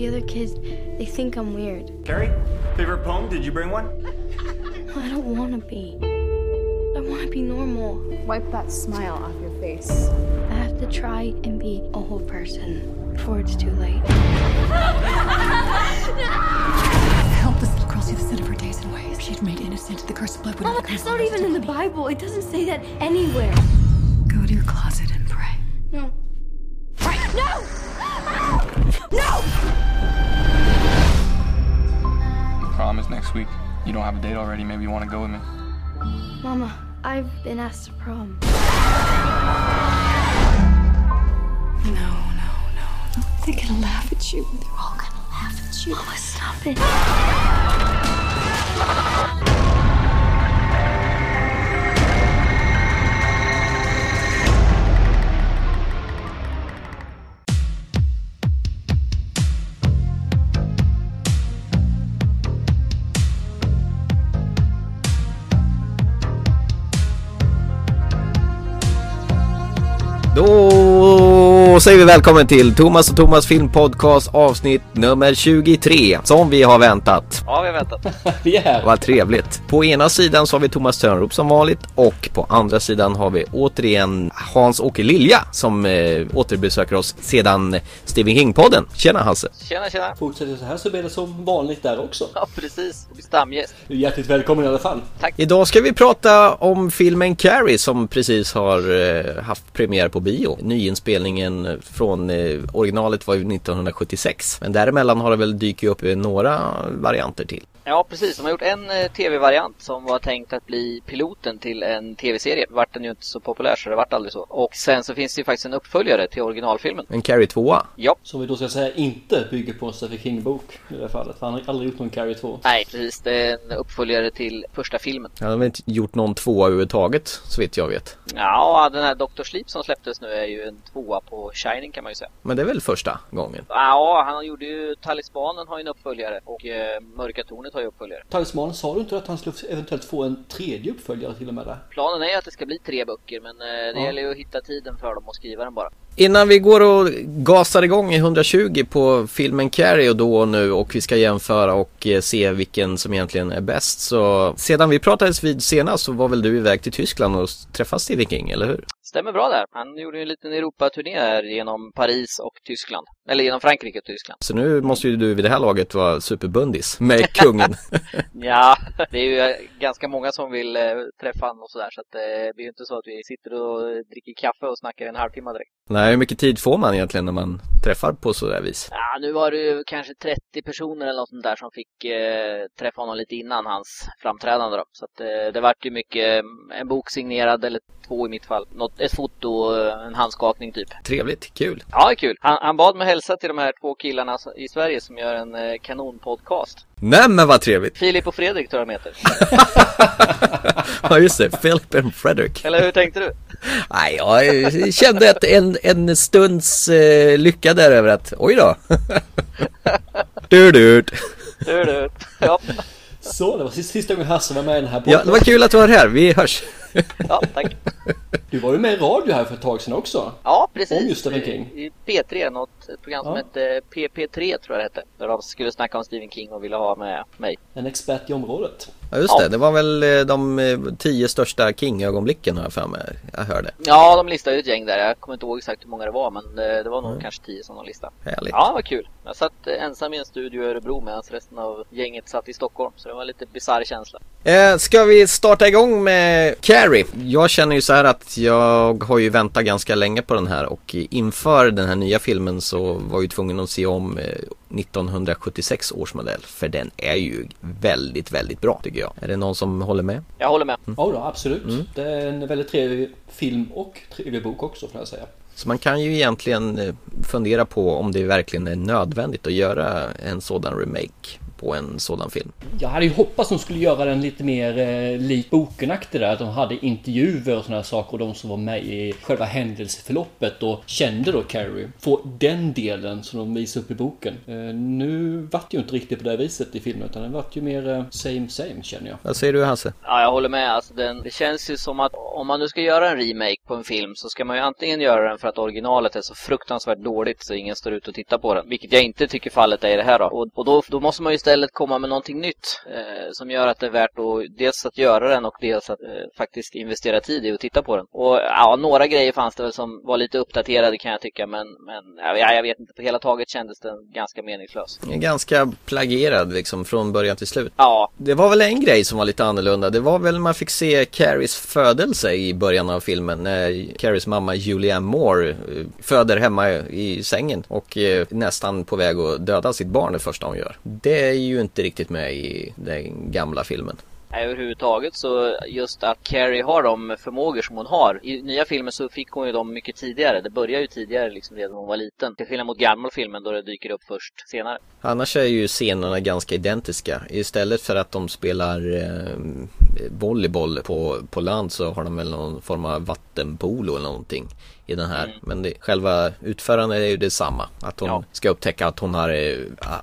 The other kids, they think I'm weird. Carrie, favorite poem? Did you bring one? I don't want to be. I want to be normal. Wipe that smile off your face. I have to try and be a whole person before it's too late. Help this little girl see the sin of her days and ways. She'd made innocent. The curse of blood would Mama, never that's oh, not even in the Bible. It doesn't say that anywhere. Go to your closet You don't have a date already. Maybe you want to go with me. Mama, I've been asked to prom. No, no, no. They're gonna laugh at you. They're all gonna laugh at you. Mama, stop it. Då säger vi välkommen till Thomas och Thomas filmpodcast avsnitt nummer 23 som vi har väntat. Ja, vi har väntat. Vi är här. Vad trevligt. På ena sidan så har vi Thomas Törnroop som vanligt och på andra sidan har vi återigen Hans-Åke Lilja som eh, återbesöker oss sedan Stephen King-podden. Tjena Hasse! Tjena, tjena. Fortsätter så här så blir det som vanligt där också. Ja, precis. Blir stamgäst. Hjärtligt välkommen i alla fall. Idag ska vi prata om filmen Carrie som precis har eh, haft premiär på bio. Nyinspelningen från eh, originalet var ju 1976. Men däremellan har det väl dykt upp eh, några varianter till. Ja, precis. De har gjort en eh, tv-variant som var tänkt att bli piloten till en tv-serie. Vart den ju inte så populär så det vart aldrig så. Och sen så finns det ju faktiskt en uppföljare till originalfilmen. En Carrie 2 Ja. Som vi då ska säga inte bygger på en Stephen King-bok i det här fallet. Han har aldrig gjort någon Carrie 2. Nej, precis. Det är en uppföljare till första filmen. Han har väl inte gjort någon tvåa överhuvudtaget så vitt jag vet. Ja, den här Dr. Sleep som släpptes nu är ju en tvåa på Shining kan man ju säga. Men det är väl första gången? Ja, han gjorde ju Talismanen har ju en uppföljare och eh, Mörka Tornet ju uppföljare. Talismanen, sa du inte att han skulle eventuellt få en tredje uppföljare till och med där? Planen är att det ska bli tre böcker men eh, det Ja. gäller ju att hitta tiden för dem och skriva den bara. Innan vi går och gasar igång i 120 på filmen Carrie och då och nu och vi ska jämföra och eh, se vilken som egentligen är bäst så sedan vi pratades vid senast så var väl du iväg till Tyskland och träffade Stephen King, eller hur? Stämmer bra där. Han gjorde ju en liten Europaturné här genom Paris och Tyskland. Eller genom Frankrike och Tyskland. Så nu måste ju du vid det här laget vara superbundis med kungen. Ja, det är ju eh, ganska många som vill eh, träffa honom och sådär. Så att eh, det blir ju inte så att vi sitter och dricker kaffe och snackar en halvtimme direkt. Nej, hur mycket tid får man egentligen när man träffar på sådär vis? Ja, nu var det ju kanske 30 personer eller något sånt där som fick eh, träffa honom lite innan hans framträdande då. Så att eh, det vart ju mycket, eh, en bok signerad eller två i mitt fall. Något, ett foto, eh, en handskakning typ. Trevligt, kul. Ja, kul. Han, han bad mig hälsa till de här två killarna i Sverige som gör en eh, kanonpodcast. Nej men vad trevligt! Filip och Fredrik tror jag de heter. Ja just det, Philip and Frederick. Eller hur tänkte du? Nej, jag kände att en, en stunds eh, lycka där över att, oj då. du, du. Du, du. Ja, Så, det var sista, gången Hasse var med i den här Ja, podden. det var kul att du var här, vi hörs. Ja tack. Du var ju med i radio här för ett tag sedan också. Ja, precis. Om just Stephen King. I P3, något ett program som Ja. hette PP3 tror jag det hette. Där de skulle snacka om Stephen King och ville ha med mig. En expert i området. Ja just det, det var väl eh, de eh, tio största King-ögonblicken har jag för mig. Jag hörde. Ja, de listade ju ett gäng där. Jag kommer inte ihåg exakt hur många det var, men det, det var nog kanske tio som de listade. Härligt. Ja, vad kul. Jag satt eh, ensam i en studio i Örebro medan resten av gänget satt i Stockholm. Så det var en lite bisarr känsla. Eh, ska vi starta igång med Carrie? Jag känner ju så här att jag har ju väntat ganska länge på den här och inför den här nya filmen så var jag ju tvungen att se om eh, 1976 års modell för den är ju väldigt, väldigt bra tycker jag. Är det någon som håller med? Jag håller med. Ja då, absolut. Det är en väldigt trevlig film och trevlig bok också får jag säga. Så man kan ju egentligen eh, fundera på om det verkligen är nödvändigt att göra en sådan remake på en sådan film. Jag hade ju hoppats att de skulle göra den lite mer eh, lik bokenaktig där. Att de hade intervjuer och sådana här saker och de som var med i själva händelseförloppet och kände då Carrie. Få den delen som de visar upp i boken. Eh, nu vart det ju inte riktigt på det viset i filmen utan det vart ju mer eh, same same känner jag. Vad säger du Hasse? Ja, jag håller med. Alltså, den, det känns ju som att om man nu ska göra en remake på en film så ska man ju antingen göra den för att originalet är så fruktansvärt dåligt så ingen står ut och tittar på den. Vilket jag inte tycker fallet är i det här då. Och, och då, då måste man ju istället komma med någonting nytt eh, som gör att det är värt att dels att göra den och dels att eh, faktiskt investera tid i att titta på den. Och ja, några grejer fanns det väl som var lite uppdaterade kan jag tycka men, men ja, jag vet inte, på hela taget kändes den ganska meningslös. Ganska plagierad liksom från början till slut. Ja. Det var väl en grej som var lite annorlunda. Det var väl man fick se Carries födelse i början av filmen. När Carries mamma Julianne Moore eh, föder hemma i sängen och eh, nästan på väg att döda sitt barn det första hon gör. Det ju inte riktigt med i den gamla filmen. Överhuvudtaget så just att Carrie har de förmågor som hon har. I nya filmer så fick hon ju dem mycket tidigare. Det börjar ju tidigare liksom redan när hon var liten. Till skillnad mot gamla filmen då det dyker upp först senare. Annars är ju scenerna ganska identiska. Istället för att de spelar eh, volleyboll på, på land så har de väl någon form av vattenpolo eller någonting i den här. Mm. Men det, själva utförandet är ju detsamma. Att hon ja. ska upptäcka att hon har, eh,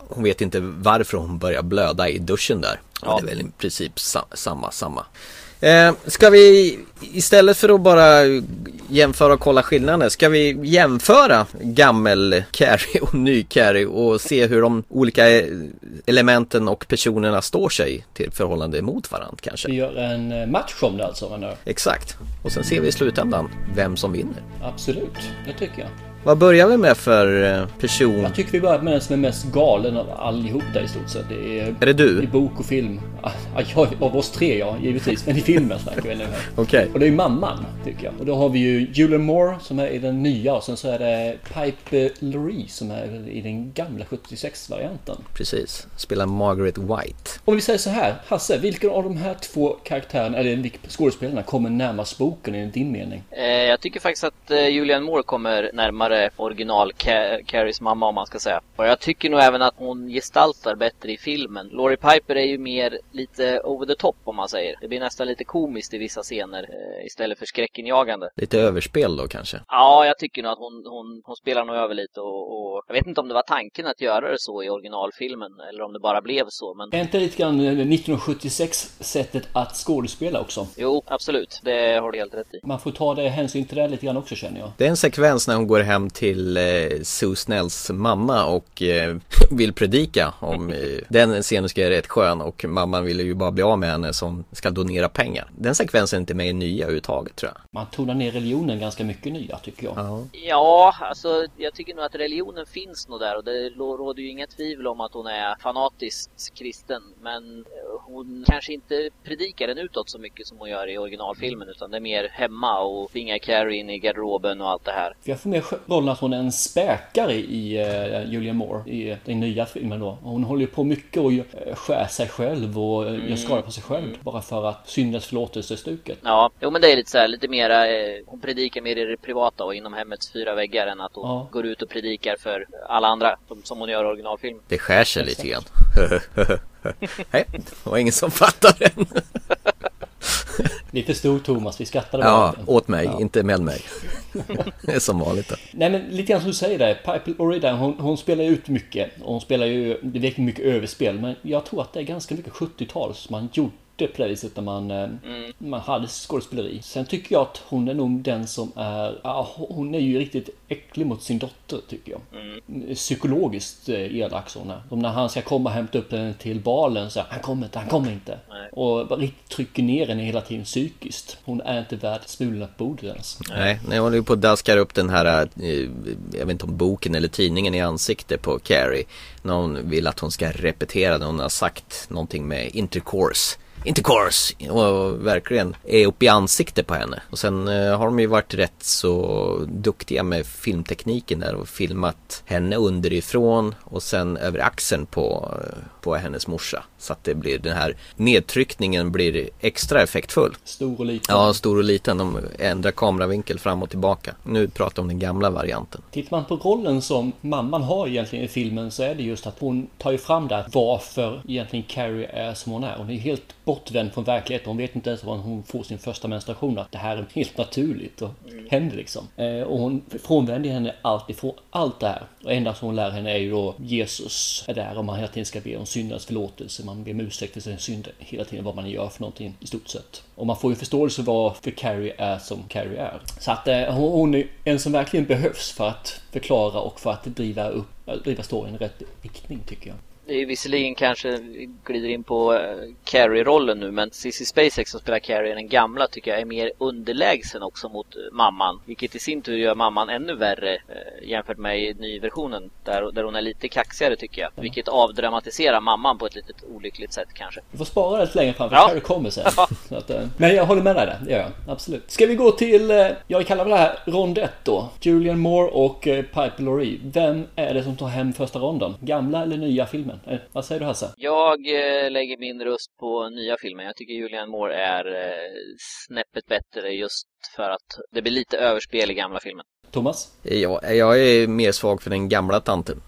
hon vet inte varför hon börjar blöda i duschen där. Ja. Det är väl i princip sa, samma, samma. Eh, ska vi istället för att bara jämföra och kolla skillnader, ska vi jämföra gammel Carrie och ny Carrie och se hur de olika elementen och personerna står sig till förhållande mot varandra kanske? Vi gör en eh, match om det alltså menar Exakt, och sen ser vi i slutändan vem som vinner. Absolut, det tycker jag. Vad börjar vi med för eh, person? Jag tycker vi börjar med den som är mest galen av allihop där i stort sett. Det är, är det du? I bok och film. Ja, av oss tre ja, givetvis. Men i filmen snackar vi nu. Okej. Okay. Och det är mamman, tycker jag. Och då har vi ju Julian Moore som är i den nya och sen så är det Pipe Laurie som är i den gamla 76-varianten. Precis. Spelar Margaret White. Om vi säger så här, Hasse, vilken av de här två karaktärerna, eller vilka skådespelarna, kommer närmast boken enligt din mening? Eh, jag tycker faktiskt att eh, Julian Moore kommer närmare original Carries mamma om man ska säga. Och jag tycker nog även att hon gestaltar bättre i filmen. Laurie Piper är ju mer lite over the top om man säger. Det blir nästan lite komiskt i vissa scener eh, istället för skräckinjagande. Lite överspel då kanske? Ja, jag tycker nog att hon, hon, hon spelar nog över lite och, och, jag vet inte om det var tanken att göra det så i originalfilmen eller om det bara blev så. Men... Är inte lite grann 1976 sättet att skådespela också? Jo, absolut. Det har du helt rätt i. Man får ta det hänsyn till det lite grann också känner jag. Det är en sekvens när hon går hem till eh, Sue Snells mamma och eh, vill predika om eh, den scenen ska är rätt skön och mamman vill ju bara bli av med henne som ska donera pengar. Den sekvensen är inte med i nya överhuvudtaget tror jag. Man tonar ner religionen ganska mycket nya tycker jag. Ja. ja, alltså jag tycker nog att religionen finns nog där och det råder ju inga tvivel om att hon är fanatiskt kristen. Men hon kanske inte predikar den utåt så mycket som hon gör i originalfilmen utan det är mer hemma och tvinga Carrie in i garderoben och allt det här. Jag får mer rollen att hon är en späkare i uh, Julia Moore i den nya filmen då. Hon håller ju på mycket och uh, skär sig själv och uh, mm. gör skada på sig själv mm. bara för att syndens förlåtelse-stuket. Ja, jo men det är lite så här, lite mera, eh, hon predikar mer i det privata och inom hemmets fyra väggar än att hon ja. går ut och predikar för alla andra som, som hon gör i originalfilmen. Det skär sig lite grann. Nej, det var ingen som fattar den. Lite stor Thomas, vi skrattade Ja, åt mig, ja. inte med mig. det är som vanligt. Då. Nej men lite grann som du säger där, Piper Orida, hon, hon spelar ju ut mycket. Och hon spelar ju, det är verkligen mycket överspel. Men jag tror att det är ganska mycket 70-tal som man gjort det viset när man, eh, mm. man hade skådespeleri. Sen tycker jag att hon är nog den som är, ja, hon är ju riktigt äcklig mot sin dotter tycker jag. Mm. Psykologiskt eh, elak så hon är. Som när han ska komma och hämta upp henne till balen så han kommer inte, han kommer inte. Nej. Och riktigt trycker ner henne hela tiden psykiskt. Hon är inte värd smulorna på bordet ens. Nej, när hon är på att daskar upp den här, eh, jag vet inte om boken eller tidningen i ansiktet på Carrie. När hon vill att hon ska repetera när hon har sagt någonting med intercourse. Intercourse och verkligen är uppe i ansiktet på henne. Och sen eh, har de ju varit rätt så duktiga med filmtekniken där och filmat henne underifrån och sen över axeln på, eh, på hennes morsa. Så att det blir den här nedtryckningen blir extra effektfull. Stor och liten. Ja, stor och liten. De ändrar kameravinkel fram och tillbaka. Nu pratar vi om den gamla varianten. Tittar man på rollen som mamman har egentligen i filmen så är det just att hon tar ju fram där varför egentligen Carrie är som hon är. Hon är helt bortvänd från verkligheten. Hon vet inte ens var hon får sin första menstruation. Att det här är helt naturligt och händer liksom. Eh, och hon frånvänder henne allt ifrån allt det här. Och enda som hon lär henne är ju då Jesus är där och man hela tiden ska be om syndernas förlåtelse. Man ber om ursäkt för sina synder hela tiden vad man gör för någonting i stort sett. Och man får ju förståelse varför Carrie är som Carrie är. Så att eh, hon är en som verkligen behövs för att förklara och för att driva upp driva storyn i rätt riktning tycker jag. Det är visserligen kanske glider in på uh, Carrie-rollen nu men Cissi Spacek som spelar Carrie den gamla tycker jag är mer underlägsen också mot uh, mamman. Vilket i sin tur gör mamman ännu värre uh, jämfört med nyversionen där, där hon är lite kaxigare tycker jag. Vilket avdramatiserar mamman på ett lite olyckligt sätt kanske. Vi får spara det lite längre fram för ja. Carrie kommer sen. att, men jag håller med dig där, det gör jag. Absolut. Ska vi gå till, jag kallar det här rond 1 då. Julian Moore och Piper Laurie. Vem är det som tar hem första ronden? Gamla eller nya filmen? Filmen. Eh, vad säger du Hasse? Jag eh, lägger min röst på nya filmen. Jag tycker Julian Moore är eh, snäppet bättre just för att det blir lite överspel i gamla filmen. Thomas? Ja, jag är mer svag för den gamla tanten.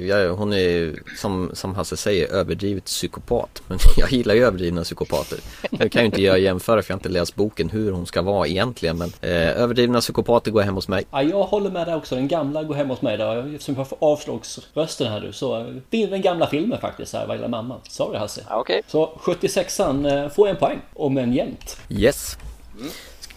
Jag, hon är som, som Hasse säger överdrivet psykopat. Men jag gillar ju överdrivna psykopater. Jag kan ju inte göra jämföra för jag har inte läst boken hur hon ska vara egentligen. Men eh, överdrivna psykopater går hem hos mig. Ja, jag håller med dig också. Den gamla går hem hos mig. Där. Eftersom jag får avslagsrösten här nu så vinner den gamla filmen faktiskt här vad gäller mamman. Sorry Hasse. Ja, okay. Så 76an får en poäng. Om en jämnt. Yes. Mm.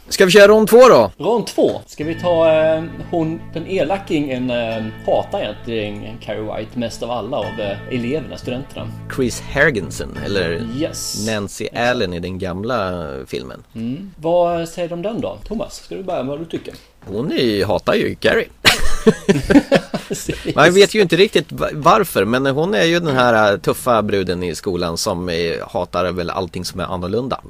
Ska vi köra rond två då? Rond två. Ska vi ta eh, hon, den elakingen eh, hatar egentligen Carrie White mest av alla av eh, eleverna, studenterna. Chris Hergensen eller yes. Nancy Allen i den gamla filmen. Mm. Vad säger du om den då? Thomas, ska du börja med vad du tycker? Hon är, hatar ju Carrie. Man vet ju inte riktigt varför men hon är ju den här äh, tuffa bruden i skolan som hatar väl allting som är annorlunda.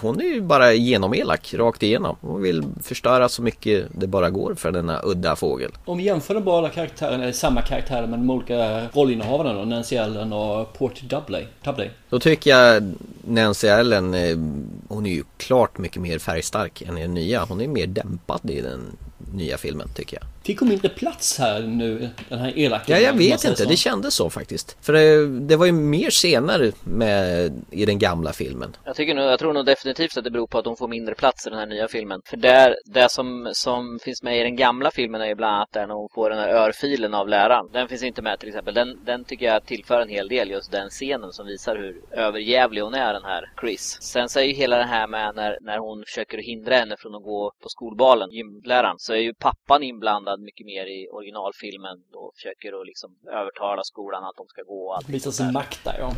Hon är ju bara genomelak rakt igenom. Hon vill förstöra så mycket det bara går för denna udda fågel. Om vi jämför de båda karaktärerna, eller samma karaktärer med de olika rollinnehavarna då, Nancy Allen och Porty Dudley. Dudley. Då tycker jag Nancy Allen, eh, hon är ju klart mycket mer färgstark än i den nya. Hon är mer dämpad i den nya filmen tycker jag. Fick hon mindre plats här nu, den här elaka? Ja, jag vet inte. Så. Det kändes så faktiskt. För det, det, var ju mer senare med, i den gamla filmen. Jag, tycker nog, jag tror nog definitivt att det beror på att hon får mindre plats i den här nya filmen. För där, det som, som finns med i den gamla filmen är ju bland annat där när hon får den här örfilen av läraren. Den finns inte med till exempel. Den, den tycker jag tillför en hel del, just den scenen som visar hur överjävlig hon är, den här Chris. Sen så är ju hela det här med när, när hon försöker hindra henne från att gå på skolbalen, gymläraren, så är ju pappan inblandad mycket mer i originalfilmen och försöker att liksom övertala skolan att de ska gå. Och Visa sin makt där ja.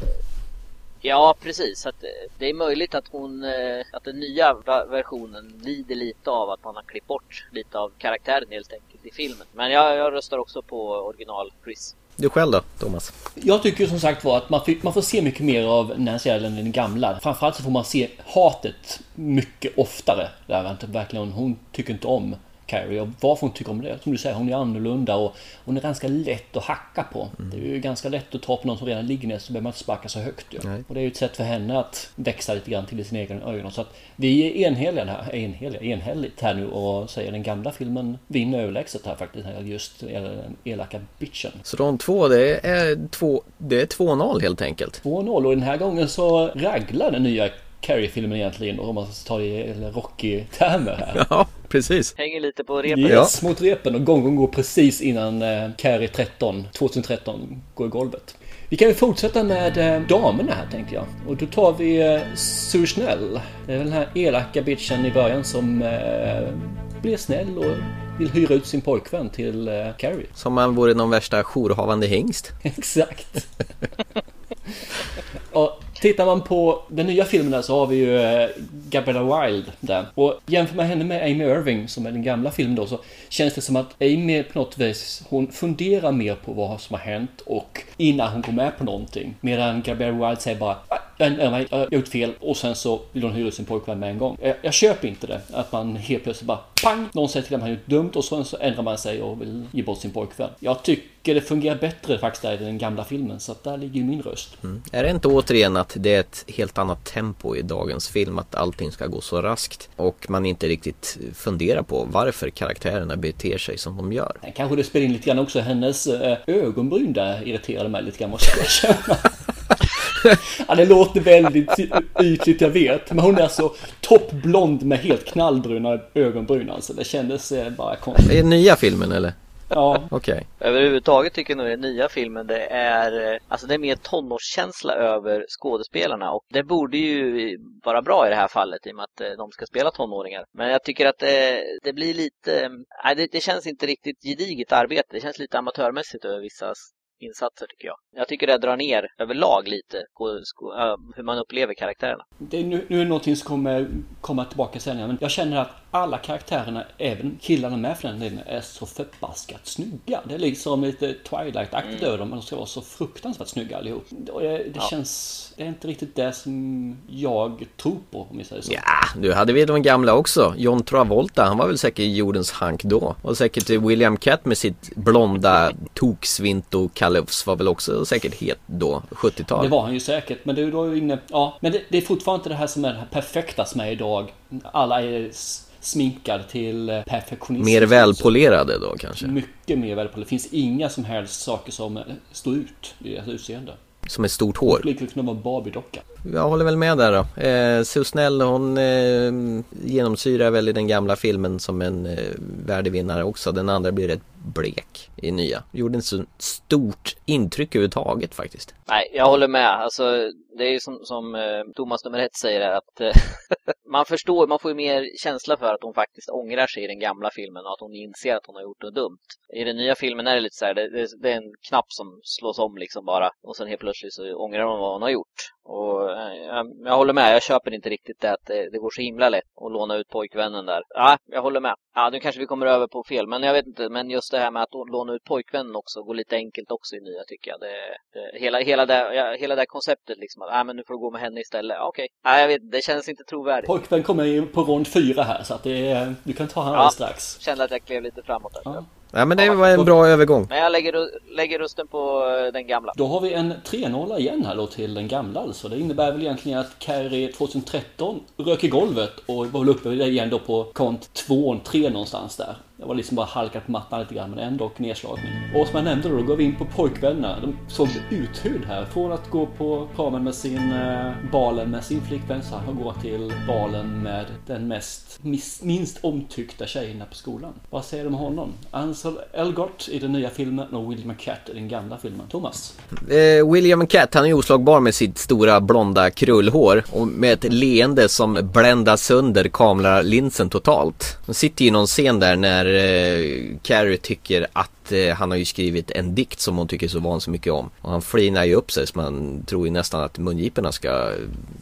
Ja, precis. Att eh, det är möjligt att hon, eh, att den nya versionen lider lite av att man har klippt bort lite av karaktären helt enkelt i filmen. Men jag, jag röstar också på original Chris. Du själv då, Thomas? Jag tycker som sagt var att man, fick, man får se mycket mer av Nancy Allen än den gamla. Framförallt så får man se hatet mycket oftare. Där verkligen, hon tycker inte om Carrie och varför hon tycker om det. Som du säger, hon är annorlunda och hon är ganska lätt att hacka på. Mm. Det är ju ganska lätt att ta på någon som redan ligger ner så behöver man inte sparka så högt ju. Och det är ju ett sätt för henne att växa lite grann till sina egna ögon. Så att vi är enhälliga här, enhälliga, enhälligt här nu och säger den gamla filmen vinner överlägset här faktiskt. Just den elaka bitchen. Så de två, det är två, det är 2-0 helt enkelt. 2-0 och den här gången så raglar den nya Carrie-filmen egentligen om man ska ta det i Rocky-termer här. Ja, precis. Hänger lite på repen. Yes, ja. mot repen och gången går precis innan eh, Carrie 13, 2013 går i golvet. Vi kan ju fortsätta med eh, damerna här tänkte jag. Och då tar vi eh, Sue Snell. Det är väl den här elaka bitchen i början som eh, blir snäll och vill hyra ut sin pojkvän till eh, Carrie. Som man vore någon värsta jourhavande hingst. Exakt. Tittar man på den nya filmen så har vi ju eh, Gabriella Wild där. Och jämför man henne med Amy Irving som är den gamla filmen då så känns det som att Amy på något vis hon funderar mer på vad som har hänt och innan hon går med på någonting. Medan Gabriella Wild säger bara ah, mig, jag har gjort fel och sen så vill hon hyra sin pojkvän med en gång. Jag, jag köper inte det. Att man helt plötsligt bara pang! Någon säger till att man har gjort dumt och sen så ändrar man sig och vill ge bort sin pojkvän. Jag tycker det fungerar bättre faktiskt där i den gamla filmen så att där ligger ju min röst. Mm. Är det inte återigen att det är ett helt annat tempo i dagens film? Att allting ska gå så raskt och man inte riktigt funderar på varför karaktärerna beter sig som de gör. Kanske det spelar in lite grann också. Hennes eh, ögonbryn där irriterade mig lite grann måste jag erkänna. ja, det låter väldigt ytligt, jag vet. Men hon är så toppblond med helt knallbruna ögonbryn alltså. Det kändes eh, bara konstigt. Är det nya filmen eller? Ja. Okej. Okay. Överhuvudtaget tycker jag nog den nya filmen det är, alltså det är mer tonårskänsla över skådespelarna och det borde ju vara bra i det här fallet i och med att eh, de ska spela tonåringar. Men jag tycker att det, det blir lite, nej det, det känns inte riktigt gediget arbete. Det känns lite amatörmässigt över vissa insatser tycker jag. Jag tycker det drar ner överlag lite på hur man upplever karaktärerna. Det är nu, nu är det någonting som kommer komma tillbaka sen, men jag känner att alla karaktärerna, även killarna med för den delen, är så förbaskat snygga. Det är liksom lite Twilight-aktigt mm. över dem, men de ska vara så fruktansvärt snygga allihop. Det, det ja. känns, det är inte riktigt det som jag tror på om vi säger så. Ja, nu hade vi de gamla också. John Travolta, han var väl säkert jordens hank då. Och säkert William Cat med sitt blonda toksvinto Kalufs var väl också säkert het då, 70-tal. Det var han ju säkert, men du är då inne, ja, men det, det är fortfarande inte det här som är det perfekta som är idag. Alla är sminkad till eh, perfektionism. Mer välpolerade då kanske? Mycket mer välpolerade. Det finns inga som helst saker som eh, står ut i deras utseende. Som ett stort hår? Det kunna vara Barbie-docka. Jag håller väl med där då. Eh, Sue Snell hon eh, genomsyrar väl i den gamla filmen som en eh, värdevinnare också. Den andra blir rätt blek i nya. Gjorde inte så stort intryck överhuvudtaget faktiskt. Nej, jag håller med. Alltså, det är ju som, som eh, Thomas nummer ett säger här att eh, man förstår, man får ju mer känsla för att hon faktiskt ångrar sig i den gamla filmen och att hon inser att hon har gjort något dumt. I den nya filmen är det lite så här, det, det, det är en knapp som slås om liksom bara och sen helt plötsligt så ångrar hon vad hon har gjort. Och eh, jag, håller med, jag köper inte riktigt det att det, går så himla lätt att låna ut pojkvännen där. Ja, jag håller med. Ja, nu kanske vi kommer över på fel, men jag vet inte. Men just det här med att låna ut pojkvännen också går lite enkelt också i nya tycker jag. Det, det, hela, hela, det, ja, hela det konceptet liksom att, äh, men nu får du gå med henne istället. Okej, okay. ja, jag vet det känns inte trovärdigt. Pojkvän kommer ju på rond fyra här så att det är, du kan ta honom ja, strax. Kände att jag klev lite framåt där. Ja. Ja men det var en bra övergång. Men jag lägger, lägger rösten på eh, den gamla. Då har vi en 3-0 igen här då till den gamla alltså. Det innebär väl egentligen att Carrie 2013 rök i golvet och var väl uppe igen då på kont 2-3 någonstans där. Det var liksom bara halkat på mattan lite grann men ändå nedslagning. Och som jag nämnde då, då går vi in på pojkvännerna. De såg uthyrd här. Från att gå på pramen med sin eh, balen med sin flickvän så han går till balen med den mest minst omtyckta tjejerna på skolan. Vad säger du om honom? Ansel Elgort i den nya filmen och William Cat i den gamla filmen. Thomas? Eh, William Cat, han är oslagbar med sitt stora blonda krullhår och med ett leende som bländar sönder kameralinsen totalt. Han sitter i någon scen där när eh, Carrie tycker att eh, han har ju skrivit en dikt som hon tycker så vansinnigt mycket om. Och han flinar ju upp sig så man tror ju nästan att mungiporna ska...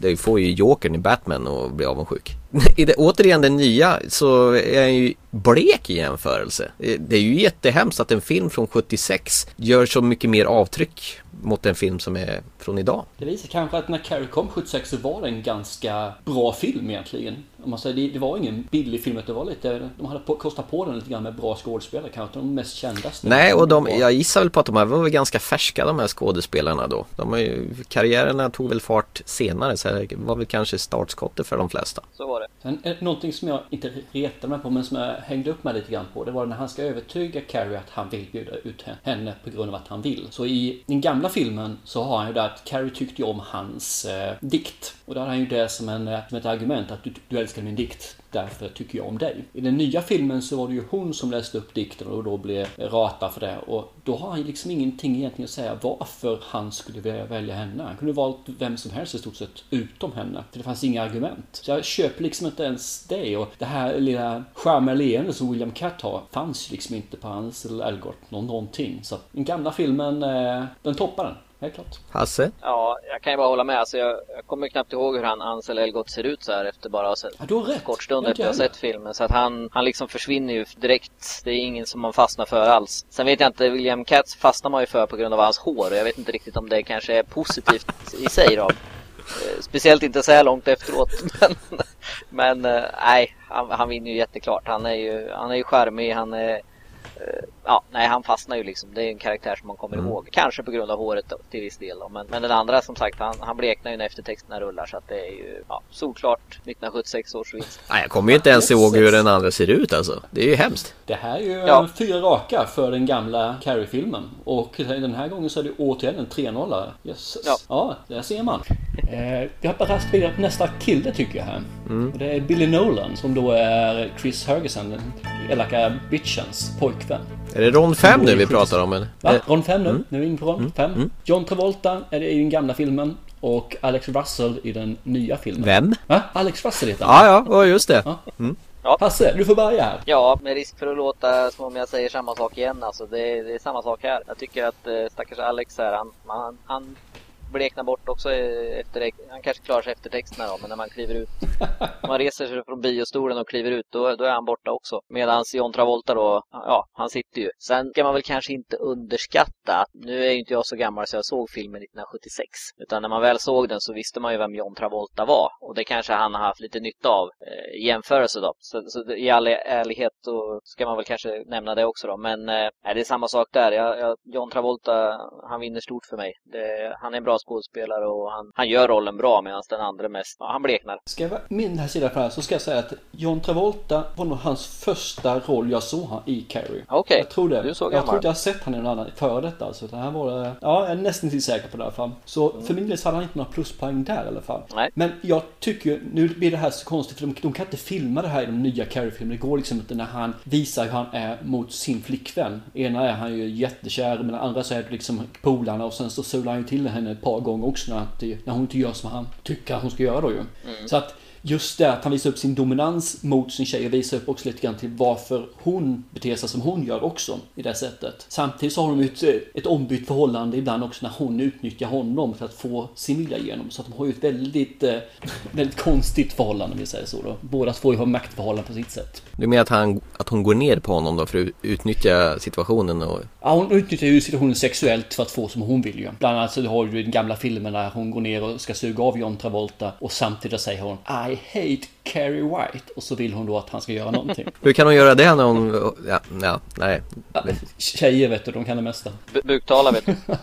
Det får ju Jokern i Batman och bli avundsjuk. I det, återigen det nya så är han ju blek i jämförelse. Det är ju jättehemskt att en film från 76 gör så mycket mer avtryck mot en film som är från idag. Det visar kanske att när Carrie kom 76 så var det en ganska bra film egentligen. Om man säger, det, det var ingen billig film, det var lite, de hade på, kostat på den lite grann med bra skådespelare, kanske de mest kändaste. Nej, och de, jag gissar väl på att de här var väl ganska färska de här skådespelarna då. De har ju, karriärerna tog väl fart senare, så det var väl kanske startskottet för de flesta. Så var det. Sen, eh, någonting som jag inte retade mig på, men som jag hängde upp mig lite grann på, det var när han ska övertyga Carrie att han vill bjuda ut henne på grund av att han vill. Så i den gamla filmen så har han ju det att Carrie tyckte ju om hans eh, dikt. Och då hade han ju det som, en, eh, som ett argument att du, du älskar min dikt därför tycker jag om dig. I den nya filmen så var det ju hon som läste upp dikten och då blev ratad för det. Och då har han liksom ingenting egentligen att säga varför han skulle vilja välja henne. Han kunde valt vem som helst i stort sett utom henne. För det fanns inga argument. Så jag köper liksom inte ens det. Och det här lilla charmiga leendet som William Catt har fanns ju liksom inte på hans eller Elgort någonting. Så den gamla filmen, eh, den toppar den helt klart. Hasse? Ja, jag kan ju bara hålla med. Alltså, jag, jag kommer knappt ihåg hur han Ansel Elgott ser ut så här efter bara sett ja, kort stund efter att ha sett filmen. Så att han, han liksom försvinner ju direkt. Det är ingen som man fastnar för alls. Sen vet jag inte, William Katz fastnar man ju för på grund av hans hår. Och jag vet inte riktigt om det kanske är positivt i sig då. Eh, speciellt inte så här långt efteråt. Men, men eh, nej, han, han vinner ju jätteklart. Han är ju, han är ju charmig, han är ja, nej han fastnar ju liksom. Det är en karaktär som man kommer mm. ihåg. Kanske på grund av håret då, till viss del då. Men, men den andra som sagt, han, han bleknar ju när eftertexterna rullar. Så att det är ju ja, solklart 1976 års vinst. Nej, jag kommer ju inte ens ihåg hur den andra ser ut alltså. Det är ju hemskt. Det här är ju ja. fyra raka för den gamla Carrie-filmen. Och den här gången så är det återigen en 3-0. Yes. Ja. ja, där ser man. Eh, vi hoppar raskt vidare på nästa kille tycker jag här. Mm. Det är Billy Nolan som då är Chris Hergerson, den elaka bitchens pojkvän. Är det Ron 5 nu vi pratar om eller? Va? Ron 5 nu. Mm. Nu är vi inne på Ron 5. Mm. John Travolta är det i den gamla filmen. Och Alex Russell i den nya filmen. Vem? Va? Alex Russell heter han. Ja, ja, just det. Ja. Mm. Ja. Hasse, du får börja här. Ja, med risk för att låta som om jag säger samma sak igen. Alltså, det, är, det är samma sak här. Jag tycker att eh, stackars Alex här, han, han, han bleknar bort också efter, han kanske klarar sig efter texterna då, men när man kliver ut, man reser sig från biostolen och kliver ut, då, då är han borta också. Medan John Travolta då, ja, han sitter ju. Sen ska man väl kanske inte underskatta, att nu är ju inte jag så gammal så jag såg filmen 1976, utan när man väl såg den så visste man ju vem John Travolta var och det kanske han har haft lite nytta av eh, i jämförelse då. Så, så i all ärlighet så ska man väl kanske nämna det också då, men eh, det är samma sak där. Jag, jag, John Travolta, han vinner stort för mig. Det, han är en bra skådespelare och han, han gör rollen bra medan den andra mest, ja, han bleknar. Ska jag vara min här sida för här så ska jag säga att John Travolta var nog hans första roll jag såg han i Carrie. Okej, okay. jag tror det. Du såg jag tror inte jag har sett han i någon annan före detta alltså. Det här var det, ja jag är nästan till säker på det i alla fall. Så mm. för min del så hade han inte några pluspoäng där i alla fall. Nej. Men jag tycker, nu blir det här så konstigt för de, de kan inte filma det här i de nya Carrie-filmerna. Det går liksom inte när han visar hur han är mot sin flickvän. Ena är han ju jättekär men den andra så är det liksom polarna och sen så sular han ju till henne ett par gånger också när, när hon inte gör som han tycker att hon ska göra då ju. Mm. Så att just det att han visar upp sin dominans mot sin tjej och visar upp också lite grann till varför hon beter sig som hon gör också i det sättet. Samtidigt så har de ju ett, ett ombytt förhållande ibland också när hon utnyttjar honom för att få sin vilja igenom. Så att de har ju ett väldigt, eh, väldigt konstigt förhållande om vi säger så då. Båda två har maktförhållanden på sitt sätt. Du menar att, han, att hon går ner på honom då för att utnyttja situationen? Och... Ja, hon utnyttjar ju situationen sexuellt för att få som hon vill ju. Bland annat så har du den gamla filmen där hon går ner och ska suga av John Travolta och samtidigt säger hon I hate Carrie White och så vill hon då att han ska göra någonting. Hur kan hon göra det när hon, ja, ja nej. Tjejer vet du, de kan det mesta. Buktala vet du.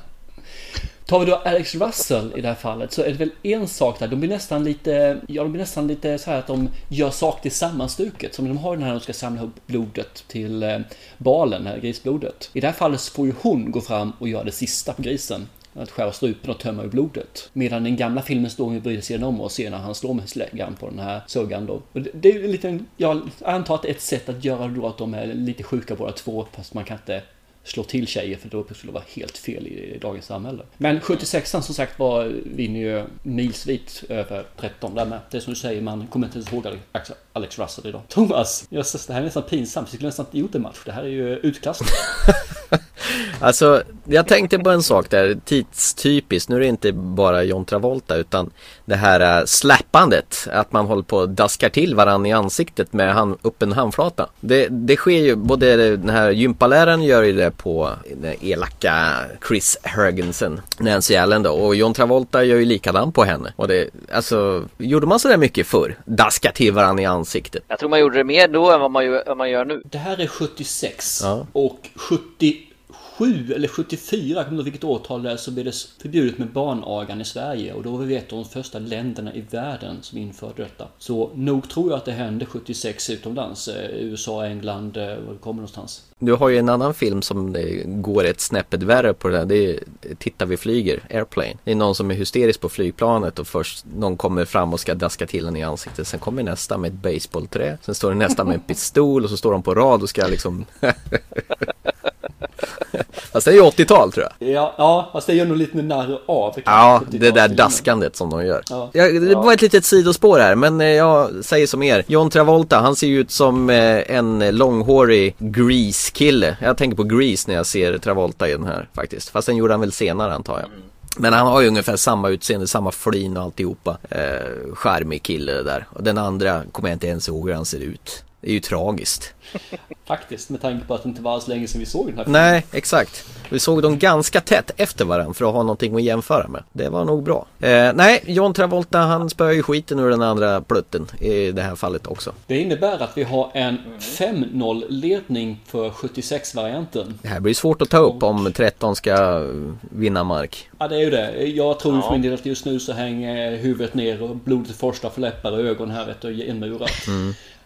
Tar vi då Alex Russell i det här fallet så är det väl en sak där. De blir nästan lite, ja de blir nästan lite så här att de gör saker till sammanstuket. Som de har den här när de ska samla ihop blodet till eh, balen, här grisblodet. I det här fallet så får ju hon gå fram och göra det sista på grisen att skära strupen och tömma ur blodet. Medan den gamla filmen står med bryr sig om och ser när han slår med släggan på den här suggan då. Och det är ju lite, jag antar att det är ett sätt att göra då att de är lite sjuka båda två fast man kan inte slå till tjejer för då skulle det vara helt fel i, dagens samhälle. Men 76an som sagt var vinner ju milsvitt över 13 där med. Det är som du säger, man kommer inte ens ihåg Alex Russell idag. Thomas! Jösses, det här är nästan pinsamt. Vi skulle nästan inte gjort en match. Det här är ju utklassning. alltså, jag tänkte på en sak där, tidstypiskt. Nu är det inte bara John Travolta utan det här uh, slappandet. Att man håller på och daskar till varandra i ansiktet med hand, upp en handflata. Det, det sker ju, både den här gympaläraren gör ju det på den elaka Chris Hergensen, Nancy Allen då. Och John Travolta gör ju likadant på henne. Och det, alltså, gjorde man sådär mycket förr? Daska till varandra i ansiktet. Jag tror man gjorde det mer då än vad man, gör, vad man gör nu. Det här är 76 ja. och 70 77 eller 74, jag kommer inte vilket årtal det är, så blev det förbjudet med barnagan i Sverige och då var vi ett av de första länderna i världen som införde detta. Så nog tror jag att det hände 76 utomlands, eh, USA, England, eh, var det kommer någonstans. Du har ju en annan film som eh, går ett snäppet värre på det där. Det är Titta vi flyger, Airplane. Det är någon som är hysterisk på flygplanet och först någon kommer fram och ska daska till en i ansiktet. Sen kommer nästa med ett baseballträ. Sen står det nästa med en pistol och så står de på rad och ska liksom Fast det är ju 80-tal tror jag. Ja, ja, fast det gör nog lite narr av. Ja, det där daskandet som de gör. Ja. Jag, det var ett litet sidospår här, men eh, jag säger som er. John Travolta, han ser ju ut som eh, en långhårig Grease-kille. Jag tänker på Grease när jag ser Travolta i den här faktiskt. Fast den gjorde han väl senare antar jag. Mm. Men han har ju ungefär samma utseende, samma flin och alltihopa. Eh, charmig kille där. Och den andra kommer jag inte ens ihåg hur han ser ut. Det är ju tragiskt. Faktiskt, med tanke på att det inte var alls länge sedan vi såg den här filmen. Nej, exakt. Vi såg dem ganska tätt efter varandra för att ha någonting att jämföra med. Det var nog bra. Eh, nej, John Travolta han spöar ju skiten ur den andra plutten i det här fallet också. Det innebär att vi har en 5-0 ledning för 76-varianten. Det här blir svårt att ta upp om 13 ska vinna mark. Ja, det är ju det. Jag tror för min del att just nu så hänger huvudet ner och blodet forslar för läppar och ögon här vet du, inmurat.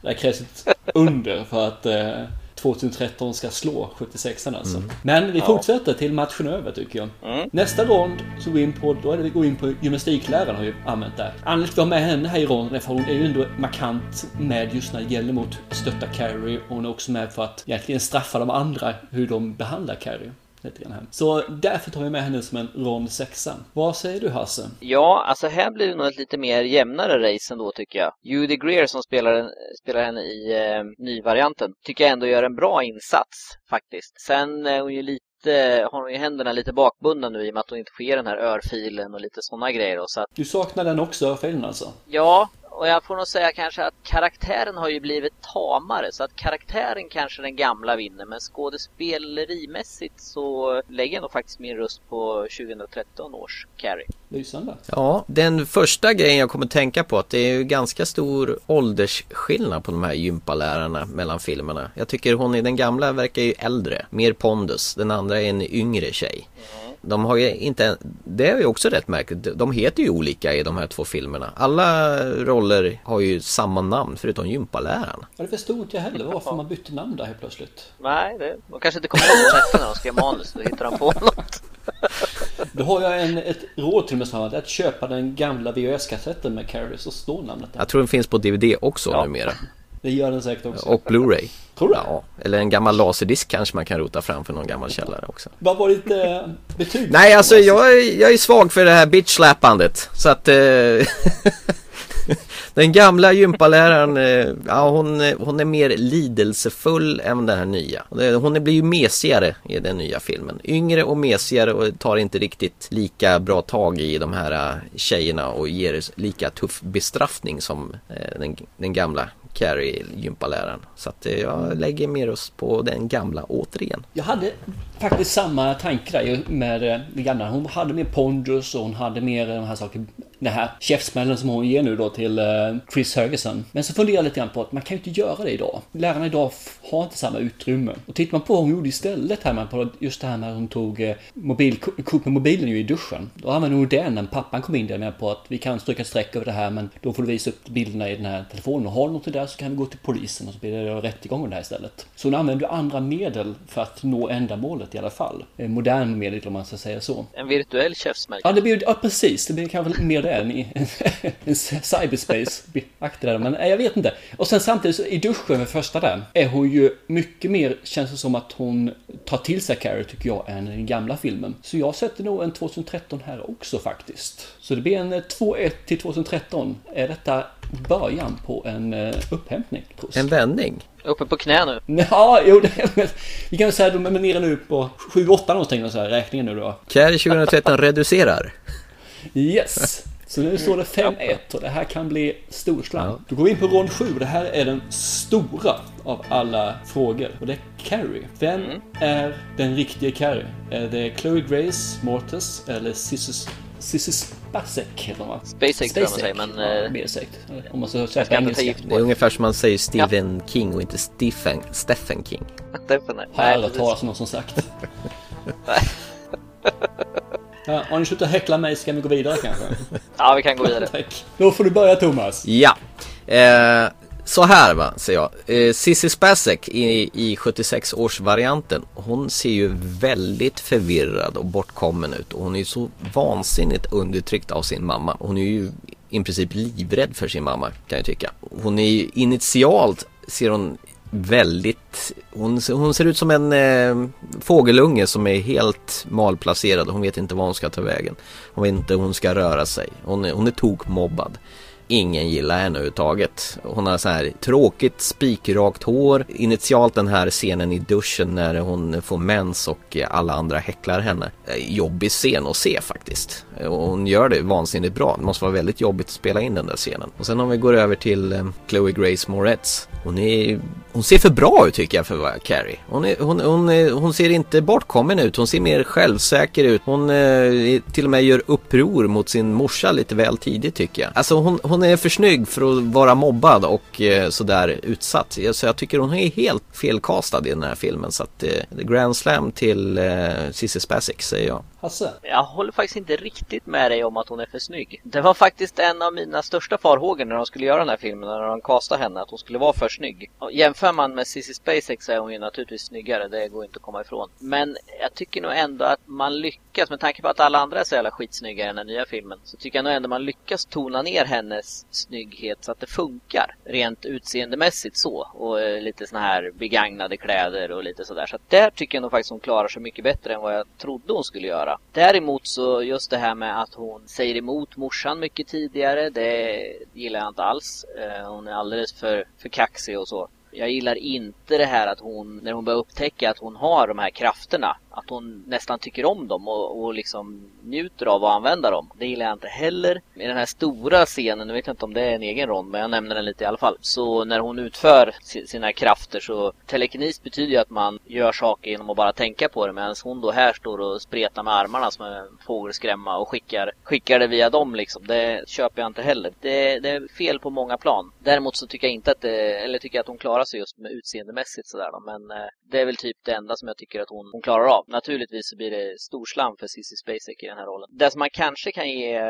Det krävs ett under för att eh, 2013 ska slå 76 alltså. Mm. Men vi fortsätter till matchen över tycker jag. Nästa rond så går vi in på, då är det vi går in på gymnastikläraren har vi använt där. Anledningen till att vi har med henne här i ronden är för hon är ju ändå markant med just när det gäller mot stötta Carrie. Och hon är också med för att egentligen straffa de andra hur de behandlar Carrie. Lite grann här. Så därför tar vi med henne som en rond sexa. Vad säger du Hasse? Ja, alltså här blir det nog ett lite mer jämnare race ändå tycker jag. Judy Greer som spelar, spelar henne i eh, nyvarianten tycker jag ändå gör en bra insats faktiskt. Sen är hon ju lite har hon ju händerna lite bakbundna nu i och med att hon inte får ge den här örfilen och lite sådana grejer. Så att, Du saknar den också, filmen alltså? ja, och jag får nog säga kanske att karaktären har ju blivit tamare så att karaktären kanske den gamla vinner men skådespelerimässigt så lägger jag nog faktiskt min röst på 2013 års Carrie. Lysande. Ja, den första grejen jag kommer tänka på att det är ju ganska stor åldersskillnad på de här gympalärarna mellan filmerna. Jag tycker hon i den gamla verkar ju äldre, mer pondus. Den andra är en yngre tjej. De har ju inte, det är ju också rätt märkligt, de heter ju olika i de här två filmerna. Alla roller har ju samma namn förutom gympaläraren. Ja, det förstod inte jag heller varför man bytte namn där helt plötsligt. Nej, det, de kanske inte kommer ihåg det efter när de skrev manus. Då hittar de på något. Då har jag en, ett råd till mig som att köpa den gamla VHS-kassetten med Carrie så står namnet där. Jag tror den finns på DVD också Ja. numera. Det gör den säkert också. Och Blu-ray. Tror du? Ja, eller en gammal laserdisk kanske man kan rota fram för någon gammal källare också. Vad var ditt eh, betyg? Nej, alltså jag är, jag är svag för det här bitch-släpandet. Så att... Eh, den gamla gympaläraren, eh, ja hon, eh, hon är mer lidelsefull än den här nya. Hon blir ju mesigare i den nya filmen. Yngre och mesigare och tar inte riktigt lika bra tag i de här eh, tjejerna och ger lika tuff bestraffning som eh, den, den gamla Carrie, gympaläraren. Så att eh, jag lägger mer röst på den gamla återigen. Jag hade faktiskt samma tanke där med eh, Rihanna. Hon hade mer pondus och hon hade mer eh, de här sakerna. Den här käftsmällen som hon ger nu då till eh, Chris Ferguson. Men så funderar jag lite grann på att man kan ju inte göra det idag. Lärarna idag har inte samma utrymme. Och tittar man på vad hon gjorde istället här med på just det här med att hon tog mobil, kort med mobilen ju i duschen. Då använde hon den när pappan kom in där med på att vi kan stryka ett streck över det här men då får du visa upp bilderna i den här telefonen. Och har du något där så kan vi gå till polisen och så blir det rättegång om det här istället. Så hon använder ju andra medel för att nå ändamålet i alla fall. Eh, Modern medel om man ska säga så. En virtuell käftsmäll. Ja, det blir, ja precis. Det blir kanske mer det än i en cyberspace-aktig där. Men nej, jag vet inte. Och sen samtidigt så i duschen med första där är hon ju mycket mer, känns det som att hon tar till sig Carrie tycker jag än i den gamla filmen. Så jag sätter nog en 2013 här också faktiskt. Så det blir en eh, 2-1 till 2013. Är detta början på en eh, upphämtning? Prost. En vändning. Uppe på knä nu. Ja, jo, det, vi kan säga att de är nere nu på 7-8 någonting, så här, räkningen nu då. Carrie 2013 reducerar. Yes! Så nu står det 5-1 och det här kan bli storslam. Då går vi in på rond 7. Det här är den stora av alla frågor. Och det är Carrie. Vem är den riktiga Carrie? Är det Chloe Grace Mortis eller Sissy Sissy Spacek heter hon va? Spacek tror jag man säger, men, Ja, eh, mer säkert. Om man ska ta engelska. Det är ungefär som man säger Stephen King och inte Stephen, Stephen King. Har jag aldrig talat om någon som sagt. Ja, har ni slutat häckla mig ska vi gå vidare kanske? Ja, vi kan gå vidare. Tack. Då får du börja Thomas. Ja, eh, så här va, säger jag. Eh, Cissi Spacek i, i 76-årsvarianten, hon ser ju väldigt förvirrad och bortkommen ut. Och hon är ju så vansinnigt undertryckt av sin mamma. Hon är ju i princip livrädd för sin mamma, kan jag tycka. Hon är ju initialt, ser hon väldigt, hon, hon ser ut som en eh, fågelunge som är helt malplacerad. Hon vet inte var hon ska ta vägen. Hon vet inte hur hon ska röra sig. Hon är, hon är tokmobbad ingen gillar henne överhuvudtaget. Hon har så här tråkigt spikrakt hår. Initialt den här scenen i duschen när hon får mens och alla andra häcklar henne. Jobbig scen att se faktiskt. Hon gör det vansinnigt bra. Det måste vara väldigt jobbigt att spela in den där scenen. Och sen om vi går över till eh, Chloe Grace Moretz. Hon, är, hon ser för bra ut tycker jag för att vara Carrie. Hon, är, hon, hon, är, hon ser inte bortkommen ut. Hon ser mer självsäker ut. Hon eh, till och med gör uppror mot sin morsa lite väl tidigt tycker jag. Alltså hon, hon hon är för snygg för att vara mobbad och eh, sådär utsatt. Så jag tycker hon är helt felkastad i den här filmen. Så att eh, Grand Slam till eh, Cissi Spacek säger jag. Hasse? Jag håller faktiskt inte riktigt med dig om att hon är för snygg. Det var faktiskt en av mina största farhågor när de skulle göra den här filmen, när de castade henne, att hon skulle vara för snygg. Och jämför man med Cissi Spacex så är hon ju naturligtvis snyggare, det går inte att komma ifrån. Men jag tycker nog ändå att man lyckas, med tanke på att alla andra är så jävla skitsnygga i den här nya filmen, så tycker jag nog ändå man lyckas tona ner hennes snygghet så att det funkar. Rent utseendemässigt så. Och eh, lite såna här begagnade kläder och lite sådär. Så att där tycker jag nog faktiskt hon klarar sig mycket bättre än vad jag trodde hon skulle göra. Däremot så just det här med att hon säger emot morsan mycket tidigare, det gillar jag inte alls. Eh, hon är alldeles för, för kaxig och så. Jag gillar inte det här att hon, när hon börjar upptäcka att hon har de här krafterna, att hon nästan tycker om dem och, och liksom njuter av att använda dem. Det gillar jag inte heller. I den här stora scenen, nu vet jag inte om det är en egen rond, men jag nämner den lite i alla fall. Så när hon utför sina krafter så telekinis betyder ju att man gör saker genom att bara tänka på det medan hon då här står och spretar med armarna som en fågelskrämma och skickar, skickar det via dem liksom. Det köper jag inte heller. Det, det är fel på många plan. Däremot så tycker jag inte att det, eller tycker jag att hon klarar sig just med utseendemässigt sådär då. Men eh, det är väl typ det enda som jag tycker att hon, hon klarar av. Naturligtvis så blir det stor slam för Cissi Spacek i den här rollen. Det som man kanske kan ge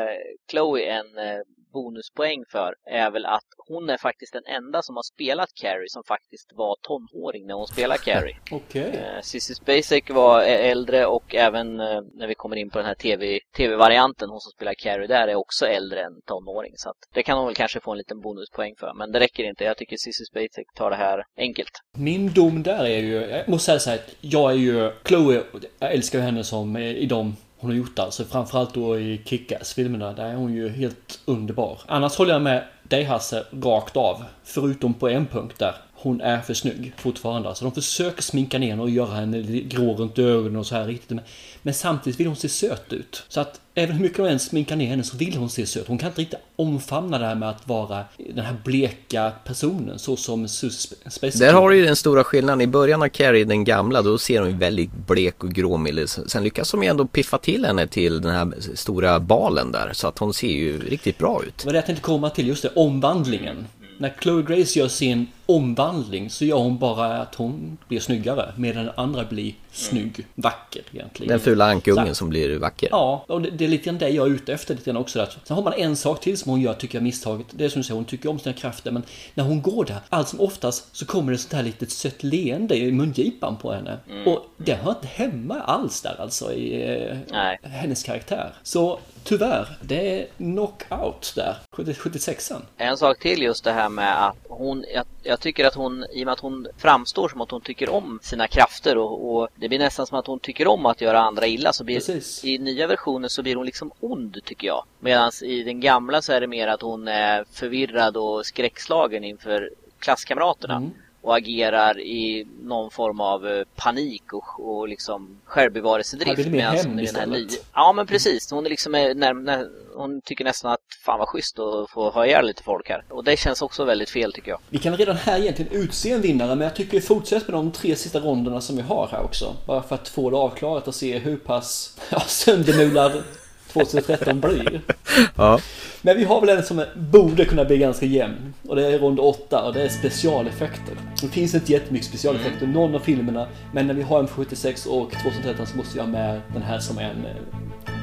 Chloe en eh, bonuspoäng för är väl att hon är faktiskt den enda som har spelat Carrie som faktiskt var tonåring när hon spelade Carrie. Okej. Okay. Eh, Cissi Spacek var äldre och även eh, när vi kommer in på den här TV, TV-varianten, hon som spelar Carrie där är också äldre än tonåring. Så att det kan hon väl kanske få en liten bonuspoäng för. Men det räcker inte. Jag tycker Cissi Spacek tar det här enkelt. Min dom där är ju, jag måste säga så här, jag är ju Chloe, jag älskar henne som i de hon har gjort alltså. Framförallt då i Kick-Ass-filmerna. Där är hon ju helt underbar. Annars håller jag med dig Hasse, rakt av. Förutom på en punkt där hon är för snygg fortfarande. Alltså de försöker sminka ner henne och göra henne grå runt ögonen och så här riktigt. Men samtidigt vill hon se söt ut. Så att även hur mycket de än sminkar ner henne så vill hon se söt. Hon kan inte riktigt omfamna det här med att vara den här bleka personen så som Susie Där har du ju den stora skillnaden. I början av Carrie, den gamla, då ser hon ju väldigt blek och gråmild Sen lyckas de ju ändå piffa till henne till den här stora balen där. Så att hon ser ju riktigt bra ut. Var det jag tänkte komma till, just det, omvandlingen. När Chloe Grace gör sin omvandling så gör hon bara att hon blir snyggare medan den andra blir snygg, vacker egentligen. Den fula ankungen som blir vacker. Ja, och det, det är lite grann det jag är ute efter lite grann också. Där. Sen har man en sak till som hon gör, tycker jag, misstaget. Det är som du säger, hon tycker om sina krafter men när hon går där, allt som oftast så kommer det sånt här litet sött leende i mungipan på henne. Mm. Och det hör inte hemma alls där alltså i eh, hennes karaktär. Så tyvärr, det är knockout där, 76an. En sak till just det här med att hon, jag, jag tycker att hon, i och med att hon framstår som att hon tycker om sina krafter och, och det blir nästan som att hon tycker om att göra andra illa så blir Precis. i nya versioner så blir hon liksom ond tycker jag. Medan i den gamla så är det mer att hon är förvirrad och skräckslagen inför klasskamraterna. Mm och agerar i någon form av eh, panik och, och liksom självbevarelsedrift. Medan hon är den här nya... Ja men precis, hon är liksom eh, när, när, hon tycker nästan att fan vad schysst att få ha ihjäl lite folk här. Och det känns också väldigt fel tycker jag. Vi kan redan här egentligen utse en vinnare men jag tycker vi fortsätter med de tre sista ronderna som vi har här också. Bara för att få det avklarat och se hur pass ja, söndermulad 2013 blir. Ja. Men vi har väl en som borde kunna bli ganska jämn. Och det är rond 8 och det är specialeffekter. Det finns inte jättemycket specialeffekter i någon av filmerna. Men när vi har en 76 och 2013 så måste vi ha med den här som en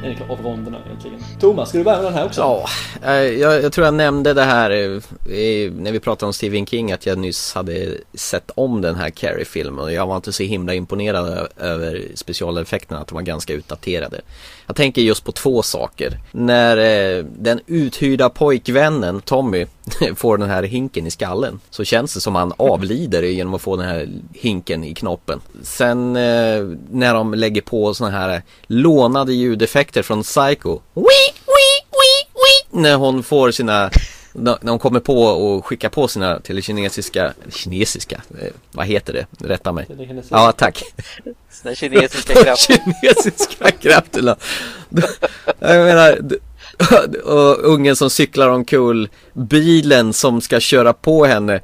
en av ronderna egentligen. Thomas, ska du börja med den här också? Ja, eh, jag, jag tror jag nämnde det här eh, när vi pratade om Stephen King att jag nyss hade sett om den här Carrie-filmen och jag var inte så himla imponerad över specialeffekterna, att de var ganska utdaterade. Jag tänker just på två saker. När eh, den uthyrda pojkvännen Tommy får den här hinken i skallen så känns det som han avlider genom att få den här hinken i knoppen. Sen eh, när de lägger på såna här lånade ljudeffekter från Psycho. Wee, wee, wee, wee, när hon får sina när hon kommer på och skickar på sina telekinesiska, kinesiska, eh, vad heter det? Rätta mig. Ja, tack. Den kinesiska De kraften. kinesiska krafterna. Jag menar, och ungen som cyklar omkull bilen som ska köra på henne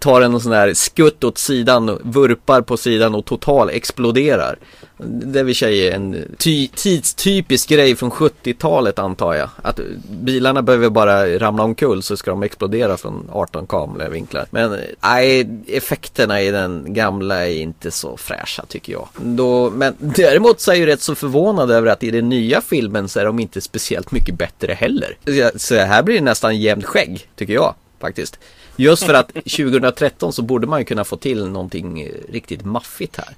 tar en sån här skutt åt sidan, vurpar på sidan och total exploderar. Det vill säga en ty- tidstypisk grej från 70-talet antar jag. Att bilarna behöver bara ramla omkull så ska de explodera från 18 kameravinklar. Men nej, effekterna i den gamla är inte så fräscha tycker jag. Då, men däremot så är jag ju rätt så förvånad över att i den nya filmen så är de inte speciellt mycket bättre heller. Så här blir det nästan jämnt skägg, tycker jag faktiskt. Just för att 2013 så borde man ju kunna få till någonting riktigt maffigt här.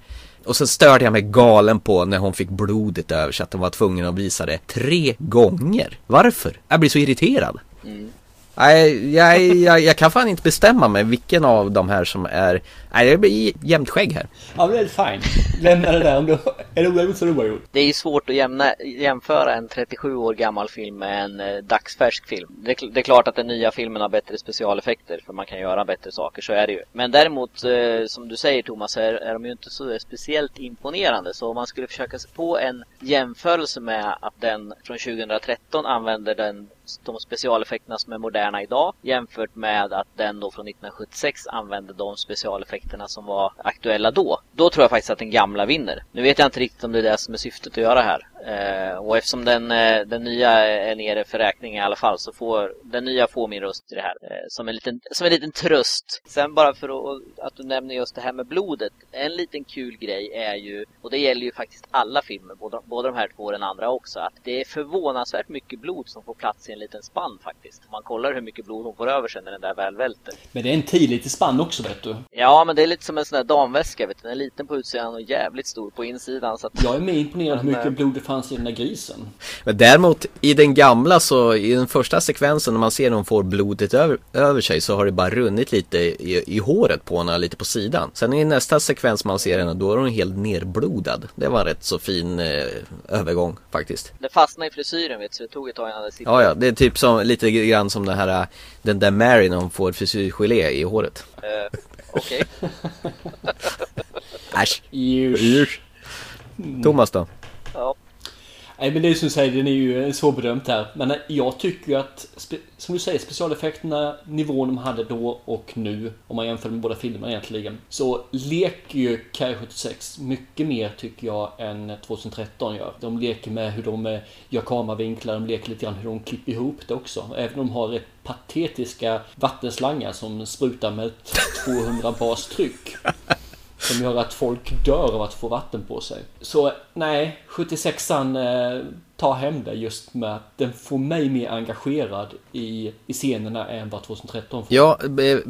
Och sen störde jag mig galen på när hon fick blodet över så att hon var tvungen att visa det tre gånger. Varför? Jag blir så irriterad. Nej, jag, jag, jag kan fan inte bestämma mig vilken av de här som är... Nej, det blir jämnt skägg här. Ja, men det är fine. Lämna det där. Om du är det oavgjort så det oavgjort. Det är ju svårt att jämna, jämföra en 37 år gammal film med en eh, dagsfärsk film. Det, det är klart att den nya filmen har bättre specialeffekter för man kan göra bättre saker, så är det ju. Men däremot, eh, som du säger Thomas, är, är de ju inte så speciellt imponerande. Så om man skulle försöka sig på en jämförelse med att den från 2013 använder den, de specialeffekterna som är moderna idag jämfört med att den då från 1976 använde de specialeffekterna som var aktuella då. Då tror jag faktiskt att den gamla vinner. Nu vet jag inte riktigt om det är det som är syftet att göra här. Eh, och eftersom den, eh, den nya är nere för räkning i alla fall så får den nya får min röst i det här. Eh, som, en liten, som en liten tröst. Sen bara för att, du nämner just det här med blodet. En liten kul grej är ju, och det gäller ju faktiskt alla filmer, både, både de här två och den andra också, att det är förvånansvärt mycket blod som får plats i en liten spann faktiskt. Man kollar hur mycket blod hon får över sig när den där väl välter. Men det är en 10 liters spann också vet du. Ja, men det är lite som en sån där damväska, vet du. Den är liten på utsidan och jävligt stor på insidan. Så att... Jag är mer imponerad hur mycket blod det fanns i den där grisen. Men däremot i den gamla så i den första sekvensen när man ser hon får blodet över, över sig så har det bara runnit lite i, i håret på henne, lite på sidan. Sen i nästa sekvens man ser henne då är hon helt nerblodad. Det var en rätt så fin eh, övergång faktiskt. Det fastnade i frisyren, vet du, så det tog ett tag innan det sitter. Ja, ja, det är typ som lite grann som den här den där Mary när hon får frisyrgelé i håret. Eh, Okej. Äsch. Just. Thomas då? Ja. Nej men det är som du säger, den är ju eh, svårbedömt här. Men eh, jag tycker ju att, som du säger, specialeffekterna, nivån de hade då och nu, om man jämför med båda filmerna egentligen, så leker ju Kaj 76 mycket mer tycker jag än 2013 gör. De leker med hur de eh, gör kameravinklar, de leker lite grann hur de klipper ihop det också. Även om de har rätt patetiska vattenslangar som sprutar med 200 bars tryck. Som gör att folk dör av att få vatten på sig. Så nej, 76an eh, tar hem det just med att den får mig mer engagerad i, i scenerna än vad 2013 får. Ja,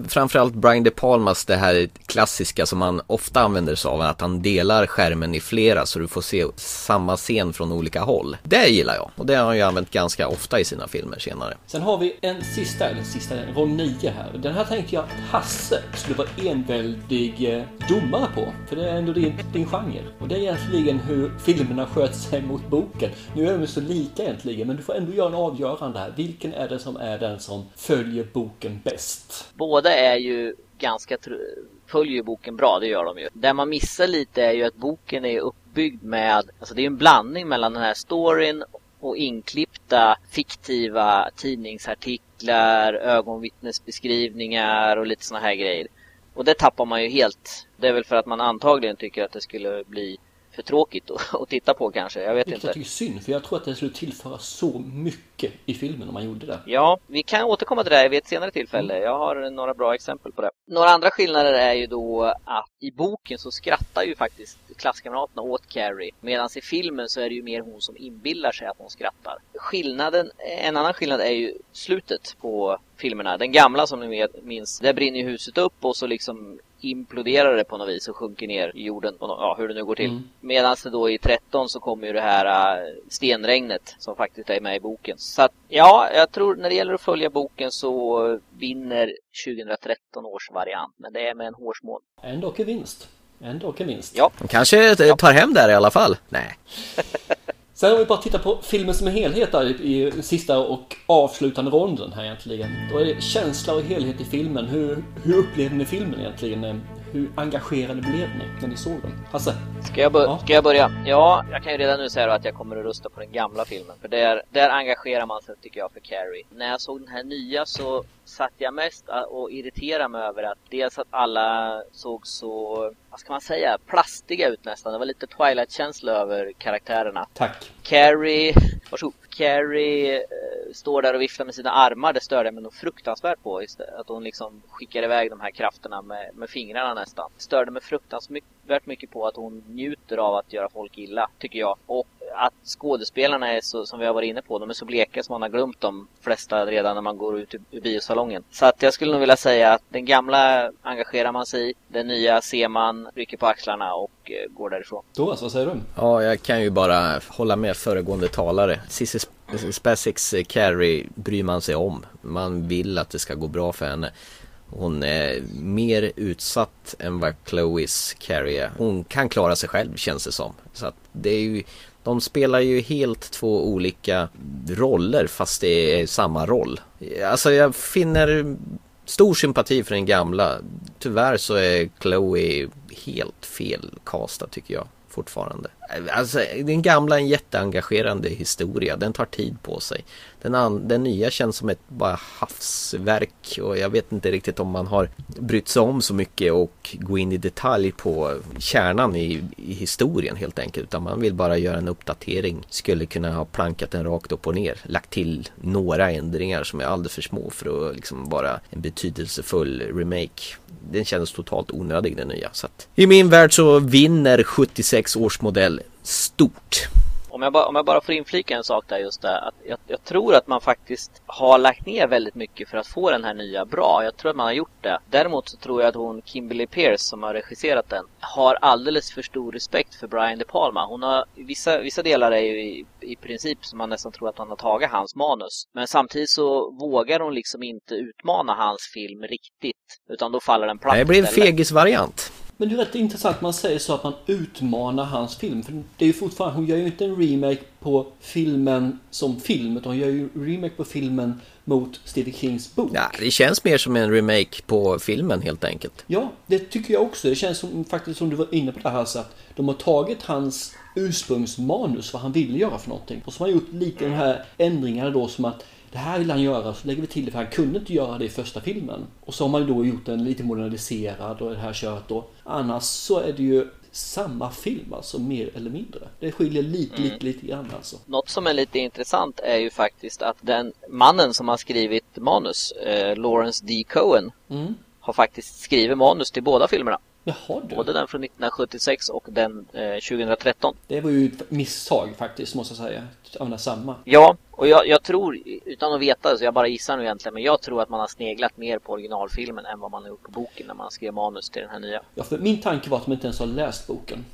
framförallt Brian De Palmas det här klassiska som man ofta använder sig av, att han delar skärmen i flera så du får se samma scen från olika håll. Det gillar jag och det har han ju använt ganska ofta i sina filmer senare. Sen har vi en sista, eller sista, roll 9 här. Den här tänkte jag att Hasse skulle vara enväldig eh, domare på. För det är ändå din, din genre. Och det är egentligen hur filmerna sköt sig mot boken. Nu är de är så lika egentligen, men du får ändå göra en avgörande här. Vilken är det som är den som följer boken bäst? Båda är ju ganska tr- följer ju boken bra, det gör de ju. Det man missar lite är ju att boken är uppbyggd med, alltså det är en blandning mellan den här storyn och inklippta fiktiva tidningsartiklar, ögonvittnesbeskrivningar och lite såna här grejer. Och det tappar man ju helt. Det är väl för att man antagligen tycker att det skulle bli för tråkigt att, att titta på kanske. Jag vet Vilket inte. jag tycker är synd, för jag tror att det skulle tillföra så mycket i filmen om man gjorde det. Ja, vi kan återkomma till det här vid ett senare tillfälle. Jag har några bra exempel på det. Några andra skillnader är ju då att i boken så skrattar ju faktiskt klasskamraterna åt Carrie. Medan i filmen så är det ju mer hon som inbillar sig att hon skrattar. Skillnaden, en annan skillnad är ju slutet på filmerna. Den gamla som ni minns, där brinner ju huset upp och så liksom imploderar det på något vis och sjunker ner i jorden. Och, ja, hur det nu går till. Mm. Medan det då i 13 så kommer ju det här äh, stenregnet som faktiskt är med i boken. Så att, ja, jag tror när det gäller att följa boken så vinner 2013 års variant. Men det är med en hårsmån. Ändå en vinst. Ändå en vinst. Ja. De kanske tar hem det här i alla fall. Nej. Sen om vi bara tittar på filmen som en helhet där i, sista och avslutande ronden här egentligen. Då är det känsla och helhet i filmen. Hur, hur upplevde ni filmen egentligen? Hur engagerade blev ni när ni såg den? Hasse? Ska jag, Ja. ska jag börja? Ja, jag kan ju redan nu säga att jag kommer att rösta på den gamla filmen. För där, där engagerar man sig tycker jag för Carrie. När jag såg den här nya så satt jag mest och irriterade mig över att dels att alla såg så, vad ska man säga, plastiga ut nästan. Det var lite Twilight-känsla över karaktärerna. Tack. Carrie, varsågod. Carrie eh, står där och viftar med sina armar. Det störde jag mig nog fruktansvärt på. Att hon liksom skickar iväg de här krafterna med, med fingrarna nästan. Störde mig fruktansvärt mycket på att hon njuter av att göra folk illa, tycker jag. Och att skådespelarna är så, som vi har varit inne på, de är så bleka som man har glömt de flesta redan när man går ut ur, ur biosalongen. Så att jag skulle nog vilja säga att den gamla engagerar man sig i, den nya ser man, rycker på axlarna och eh, går därifrån. Thomas, vad säger du? Ja, jag kan ju bara hålla med föregående talare. Cissi SpaceX eh, Carrie bryr man sig om. Man vill att det ska gå bra för henne. Hon är mer utsatt än vad Chloes Carrie är. Hon kan klara sig själv känns det som. Så att det är ju, de spelar ju helt två olika roller fast det är samma roll. Alltså jag finner stor sympati för den gamla. Tyvärr så är Chloe helt fel castad tycker jag fortfarande. Alltså den gamla är en jätteengagerande historia. Den tar tid på sig. Den, an- den nya känns som ett bara havsverk och jag vet inte riktigt om man har brytt sig om så mycket och gå in i detalj på kärnan i, i historien helt enkelt. Utan man vill bara göra en uppdatering. Skulle kunna ha plankat den rakt upp och ner. Lagt till några ändringar som är alldeles för små för att liksom vara en betydelsefull remake. Den kändes totalt onödig den nya. Så att, I min värld så vinner 76 års modell stort. Om jag, bara, om jag bara får inflika en sak där just där. Att jag, jag tror att man faktiskt har lagt ner väldigt mycket för att få den här nya bra. Jag tror att man har gjort det. Däremot så tror jag att hon Kimberly Pierce som har regisserat den har alldeles för stor respekt för Brian De Palma. Hon har, vissa, vissa delar är ju i, i princip som man nästan tror att han har tagit hans manus. Men samtidigt så vågar hon liksom inte utmana hans film riktigt. Utan då faller den platt Det blir en fegisvariant. Men det är rätt intressant man säger så att man utmanar hans film. För det är ju fortfarande, hon gör ju inte en remake på filmen som film. Utan hon gör ju en remake på filmen mot Stephen Kings bok. Ja, det känns mer som en remake på filmen helt enkelt. Ja, det tycker jag också. Det känns som, faktiskt som du var inne på det här så att de har tagit hans ursprungsmanus, vad han ville göra för någonting. Och så har man gjort lite de här ändringarna då som att det här vill han göra, så lägger vi till det för han kunde inte göra det i första filmen. Och så har man då gjort den lite moderniserad och det här köret då. Annars så är det ju samma film alltså, mer eller mindre. Det skiljer lite, lite, lite grann alltså. Något som är lite intressant är ju faktiskt att den mannen som har skrivit manus, eh, Lawrence D. Cohen, Mm. har faktiskt skrivit manus till båda filmerna. Jaha du. Både den från 1976 och den eh, 2013. Det var ju ett misstag faktiskt, måste jag säga. Att använda samma. Ja, och jag, jag tror, utan att veta, så jag bara gissar nu egentligen, men jag tror att man har sneglat mer på originalfilmen än vad man har gjort på boken när man skrev manus till den här nya. Ja, för min tanke var att de inte ens har läst boken.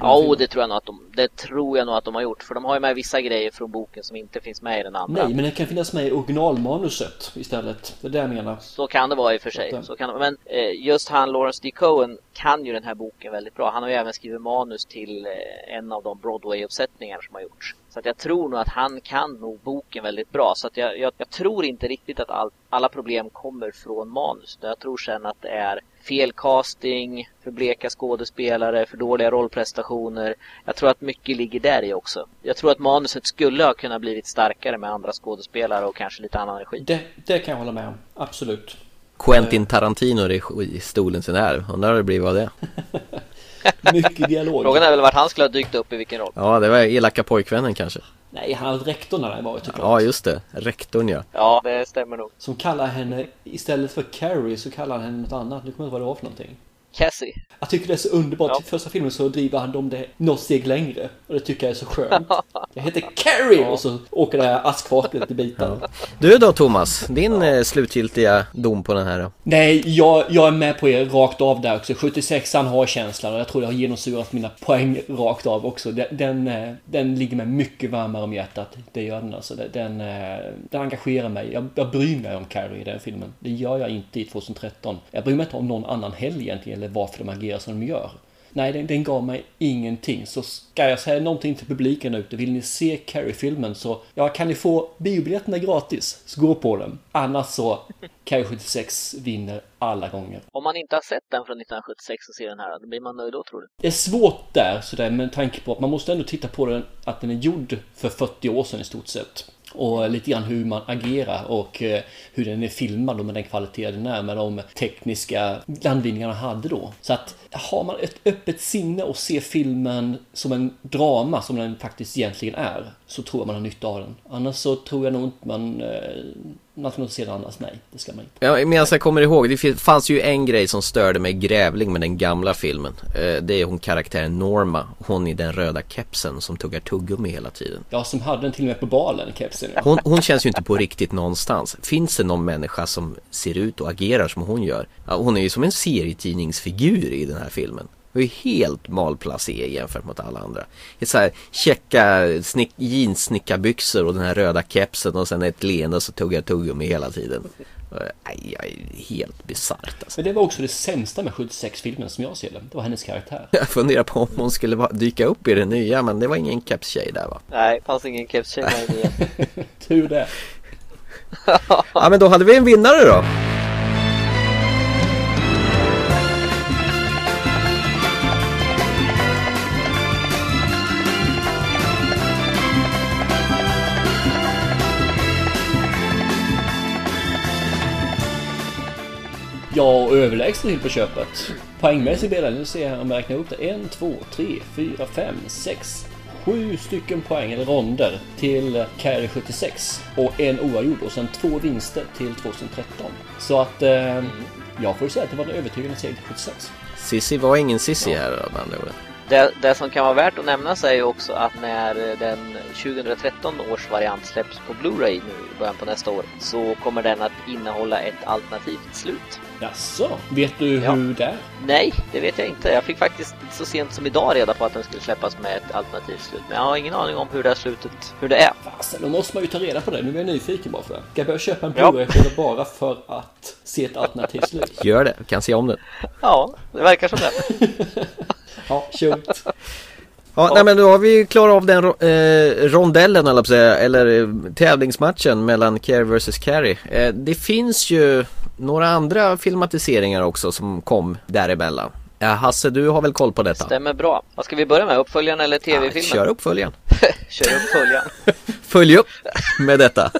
Ja, och det tror jag nog att de, det tror jag nog att de har gjort, för de har ju med vissa grejer från boken som inte finns med i den andra. Nej, men den kan finnas med i originalmanuset istället. Det är det jag menar. Så kan det vara i och för sig. Så Så kan, det- men eh, just han, Lawrence D. Cohen, kan ju den här boken väldigt bra. Han har ju även skrivit manus till eh, en av de Broadway-uppsättningar som har gjorts. Så att jag tror nog att han kan nog boken väldigt bra. Så att jag, jag, jag tror inte riktigt att all, alla problem kommer från manus. Jag tror sen att det är fel casting, för bleka skådespelare, för dåliga rollprestationer. Jag tror att mycket ligger där i också. Jag tror att manuset skulle ha kunnat blivit starkare med andra skådespelare och kanske lite annan regi. Det, det kan jag hålla med om. Absolut. Quentin Tarantino är i stolen sin här. Undrar hur det blir av det. Mycket dialog. Frågan är väl vart han skulle ha dykt upp i vilken roll. Ja, det var elaka pojkvännen kanske. Nej, han har rektorn när han varit såklart. Ja, just det. Rektorn ja. Ja, det stämmer nog. Som kallar henne, istället för Carrie så kallar han henne något annat. Nu kommer jag inte ihåg vad det var för någonting. Cassie. Jag tycker det är så underbart. Ja. I första filmen så driver han dem det något steg längre. Och det tycker jag är så skönt. Jag heter Carrie! Och så åker det här askfatet i bitar. Du då Thomas, din eh, slutgiltiga dom på den här då? Nej, jag, jag är med på er rakt av där också. 76an har känslan och jag tror det har genomsyrat mina poäng rakt av också. Den, den, eh, den ligger mig mycket varmare om hjärtat. Det gör den alltså. Den, den, eh, den engagerar mig. Jag, jag bryr mig om Carrie i den filmen. Det gör jag inte i 2013. Jag bryr mig inte om någon annan heller egentligen eller varför de agerar som de gör. Nej, den, den gav mig ingenting. Så ska jag säga någonting till publiken ute, vill ni se Carrie-filmen så ja, kan ni få biobiljetterna gratis, så gå på den. Annars så, Carrie 76 vinner alla gånger. Om man inte har sett den från 1976 och ser den här, då blir man nöjd då tror du? Det är svårt där, sådär, med tanke på att man måste ändå titta på den, att den är gjord för 40 år sedan i stort sett. Och lite grann hur man agerar och eh, hur den är filmad och med den kvalitet den är med de tekniska landvinningarna hade då. Så att har man ett öppet sinne och ser filmen som en drama som den faktiskt egentligen är så tror jag man har nytta av den. Annars så tror jag nog inte man eh, nationaliserar annars, nej, det ska man inte. Ja, medan jag kommer ihåg, det fanns ju en grej som störde mig grävling med den gamla filmen. Eh, det är hon karaktären Norma, hon i den röda kepsen som tuggar tuggummi hela tiden. Ja, som hade den till och med på balen, kepsen. Ja. Hon, hon känns ju inte på riktigt någonstans. Finns det någon människa som ser ut och agerar som hon gör? Ja, hon är ju som en serietidningsfigur i den här filmen. Hon är helt malplacé jämfört mot alla andra. Det är så här checka snick, jeanssnickarbyxor och den här röda kepsen och sen ett leende och så tuggar tuggummi hela tiden. Nej, jag är helt bisarrt alltså. Men det var också det sämsta med 76-filmen som jag ser det. Det var hennes karaktär. Jag funderar på om hon skulle dyka upp i det nya men det var ingen kepstjej där va? Nej, fanns ingen kepstjej med i det. Tur det. ja men då hade vi en vinnare då. Ja, överlägset till på köpet. Poängmässigt blir det, nu ser jag om jag räknar upp det. En, två, tre, fyra, fem, sex, sju stycken poäng, eller ronder, till Carry 76. Och en oavgjord och sen två vinster till 2013. Så att eh, jag får säga att det var en övertygande seger till 76. Sissi var ingen Sissi här med andra ord. Det, det som kan vara värt att nämna är ju också att när den 2013 års variant släpps på Blu-ray nu i början på nästa år så kommer den att innehålla ett alternativt slut. Jaså, vet du Ja. hur det är? Nej, det vet jag inte. Jag fick faktiskt så sent som idag reda på att den skulle släppas med ett alternativt slut. Men jag har ingen aning om hur det här slutet, hur det är. Fasen, då måste man ju ta reda på det. Nu är jag nyfiken bara för det. Ska jag börja köpa en Ja. Blu-ray-skiva bara för att se ett alternativt slut? Gör det, kan se om den. Ja, det verkar som det. Ja, shoot. Ja, nej men då har vi klarat av den eh, rondellen eller, säga, eller eh, tävlingsmatchen mellan Carrie vs Carrie. Eh, det finns ju några andra filmatiseringar också som kom däremellan. Ja, Hasse, du har väl koll på detta? Stämmer bra. Vad ska vi börja med? Uppföljaren eller Ja, tv-filmen? kör uppföljaren. Kör uppföljaren. Följ upp med detta.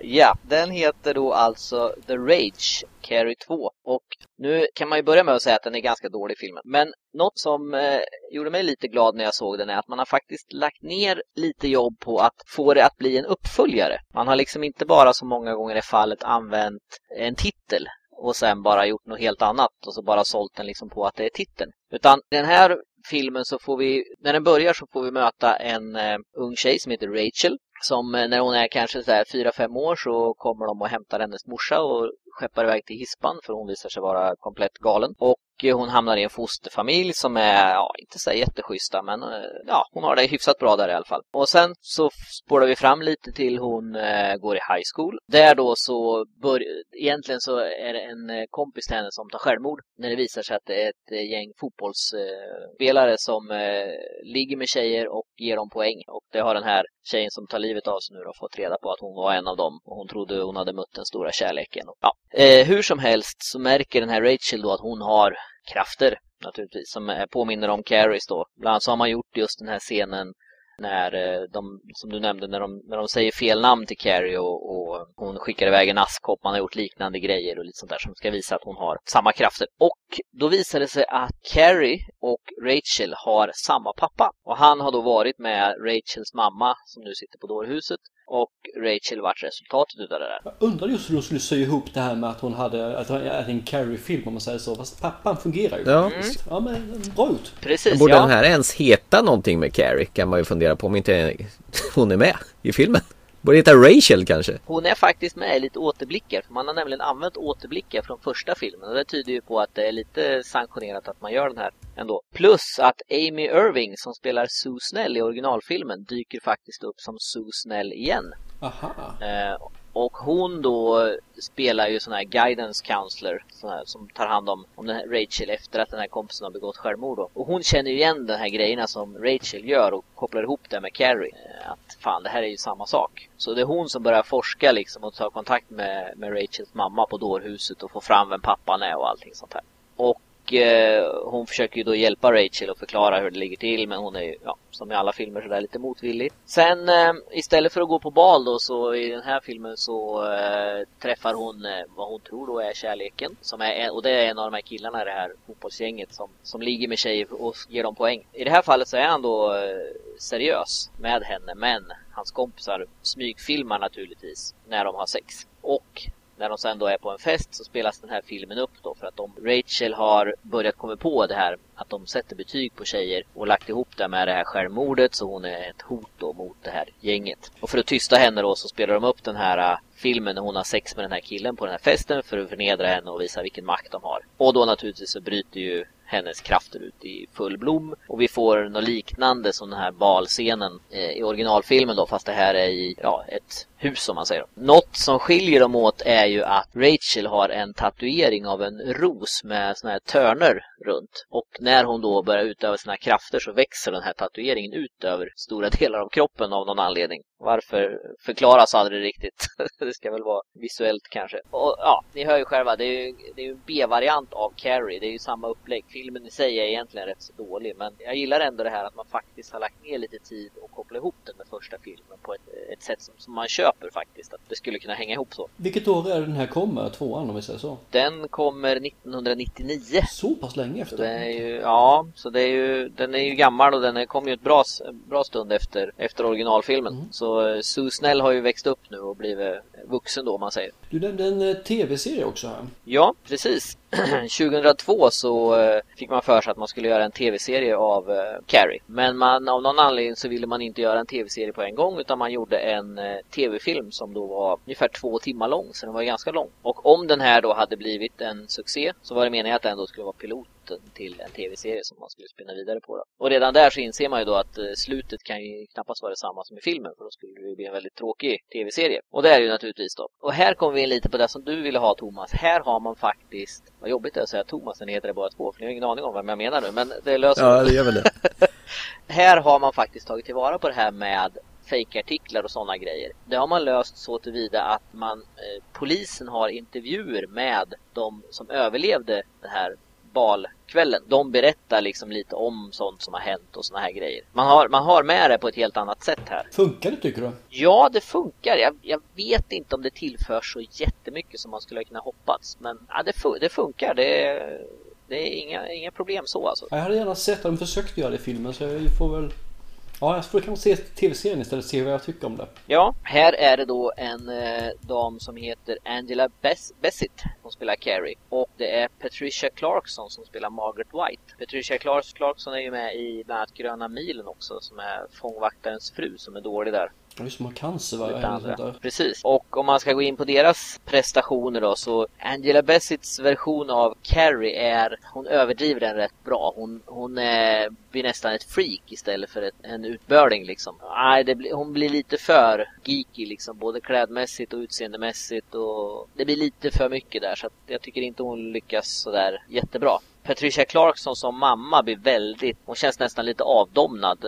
Ja, den heter då alltså The Rage Carrie 2 och nu kan man ju börja med att säga att den är ganska dålig filmen. Men något som eh, gjorde mig lite glad när jag såg den är att man har faktiskt lagt ner lite jobb på att få det att bli en uppföljare. Man har liksom inte bara som många gånger i fallet använt en titel och sen bara gjort något helt annat och så bara sålt den liksom på att det är titeln. Utan den här filmen så får vi, när den börjar så får vi möta en eh, ung tjej som heter Rachel som eh, när hon är kanske så här 4-5 år så kommer de och hämtar hennes morsa och skeppar iväg till hispan för hon visar sig vara komplett galen. Och hon hamnar i en fosterfamilj som är, ja, inte så jätteschyssta men eh, ja, hon har det hyfsat bra där i alla fall. Och sen så spårar vi fram lite till hon eh, går i high school. Där då så bör, egentligen så är det en eh, kompis till henne som tar självmord när det visar sig att det är ett eh, gäng fotbollsspelare som eh, ligger med tjejer och ger dem poäng. Och det har den här tjejen som tar livet av sig nu då fått reda på att hon var en av dem och hon trodde hon hade mött den stora kärleken. Och, ja. eh, hur som helst så märker den här Rachel då att hon har krafter naturligtvis som eh, påminner om Carries då. Bland annat så har man gjort just den här scenen när eh, de, som du nämnde, när de, när de säger fel namn till Carrie och, och hon skickar iväg en askkopp. Man har gjort liknande grejer och lite sånt där som ska visa att hon har samma krafter. Och då visar det sig att Carrie och Rachel har samma pappa. Och han har då varit med Rachels mamma som nu sitter på dårhuset. Och Rachel vart resultatet utav det där. Jag undrade just hur de skulle sy ihop det här med att hon hade att det är en Carrie-film om man säger så. Fast pappan fungerar ju. Ja. faktiskt. ja men bra gjort. Precis, Borde ja. den här ens heta någonting med Carrie? Kan man ju fundera på om inte hon är med i filmen. Borde heta Rachel kanske? Hon är faktiskt med i lite återblickar. För man har nämligen använt återblickar från första filmen. Och det tyder ju på att det är lite sanktionerat att man gör den här ändå. Plus att Amy Irving som spelar Sue Snell i originalfilmen dyker faktiskt upp som Sue Snell igen. Aha. Eh, och hon då spelar ju sån här guidance counselor sån här, som tar hand om, om den här Rachel efter att den här kompisen har begått självmord. Då. Och hon känner ju igen de här grejerna som Rachel gör och kopplar ihop det med Carrie. Eh, att fan, det här är ju samma sak. Så det är hon som börjar forska liksom och ta kontakt med, med Rachels mamma på dårhuset och få fram vem pappan är och allting sånt här. Och eh, hon försöker ju då hjälpa Rachel och förklara hur det ligger till men hon är ju, ja, som i alla filmer sådär lite motvillig. Sen eh, istället för att gå på bal då så i den här filmen så eh, träffar hon eh, vad hon tror då är kärleken. Som är, och det är en av de här killarna i det här fotbollsgänget som, som ligger med tjejer och ger dem poäng. I det här fallet så är han då eh, seriös med henne men hans kompisar smygfilmar naturligtvis när de har sex. Och när de sen då är på en fest så spelas den här filmen upp då för att de, Rachel har börjat komma på det här att de sätter betyg på tjejer och lagt ihop det med det här självmordet så hon är ett hot då mot det här gänget. Och för att tysta henne då så spelar de upp den här äh, filmen när hon har sex med den här killen på den här festen för att förnedra henne och visa vilken makt de har. Och då naturligtvis så bryter ju hennes krafter ut i full blom och vi får något liknande som den här balscenen eh, i originalfilmen då fast det här är i ja, ett hus som man säger. Något som skiljer dem åt är ju att Rachel har en tatuering av en ros med såna här törner runt och när hon då börjar utöva sina krafter så växer den här tatueringen ut över stora delar av kroppen av någon anledning. Varför förklaras aldrig riktigt. det ska väl vara visuellt kanske. Och ja, ni hör ju själva, det är ju, det är ju en B-variant av Carrie. Det är ju samma upplägg. Filmen i sig är egentligen rätt så dålig, men jag gillar ändå det här att man faktiskt har lagt ner lite tid och kopplat ihop den med första filmen på ett, ett sätt som, som man köper faktiskt. Att det skulle kunna hänga ihop så. Vilket år är den här kommer, tvåan om vi säger så? Den kommer 1999. Så pass länge efter? Så det är ju, ja, så det är ju, den är ju gammal och den kom ju ett bra, bra stund efter, efter originalfilmen. Mm. Så eh, Sue Snell har ju växt upp nu och blivit vuxen då om man säger. Du nämnde en eh, tv-serie också här. Ja, precis. 2002 så eh, fick man för sig att man skulle göra en tv-serie av eh, Carrie. Men man, av någon anledning så ville man inte göra en tv-serie på en gång utan man gjorde en eh, tv-film som då var ungefär två timmar lång, så den var ganska lång. Och om den här då hade blivit en succé så var det meningen att den då skulle vara pilot piloten till en tv-serie som man skulle spinna vidare på. Då. Och redan där så inser man ju då att slutet kan ju knappast vara detsamma som i filmen för då skulle det bli en väldigt tråkig tv-serie. Och det är det ju naturligtvis då. Och här kommer vi in lite på det som du ville ha Thomas. Här har man faktiskt, vad jobbigt det är att säga Thomas, den heter det bara två, för ni har ingen aning om vad jag menar nu, men det löser Ja, det gör väl det. här har man faktiskt tagit tillvara på det här med fejkartiklar och sådana grejer. Det har man löst så tillvida att man, eh, polisen har intervjuer med de som överlevde den här balkvällen. De berättar liksom lite om sånt som har hänt och såna här grejer. Man har, man har med det på ett helt annat sätt här. Funkar det tycker du? Ja, det funkar. Jag, jag vet inte om det tillför så jättemycket som man skulle kunna hoppats. Men ja, det, fun det funkar. Det är, det är inga, inga problem så alltså. Jag hade gärna sett att de försökte göra det i filmen så jag får väl Ja, jag får kanske se tv-serien istället och se vad jag tycker om det. Ja, här är det då en eh, dam som heter Angela Bess Bessett som spelar Carrie. Och det är Patricia Clarkson som spelar Margaret White. Patricia Clarkson är ju med i bland annat Gröna milen också som är fångvaktarens fru som är dålig där. Just som har cancer va? Andra. Precis. Och om man ska gå in på deras prestationer då så Angela Bassetts version av Carrie är, hon överdriver den rätt bra. Hon, hon är, blir nästan ett freak istället för ett, en utbörling liksom. Nej, det blir, hon blir lite för geeky liksom, både klädmässigt och utseendemässigt och det blir lite för mycket där så att jag tycker inte hon lyckas sådär jättebra. Patricia Clarkson som mamma blir väldigt, hon känns nästan lite avdomnad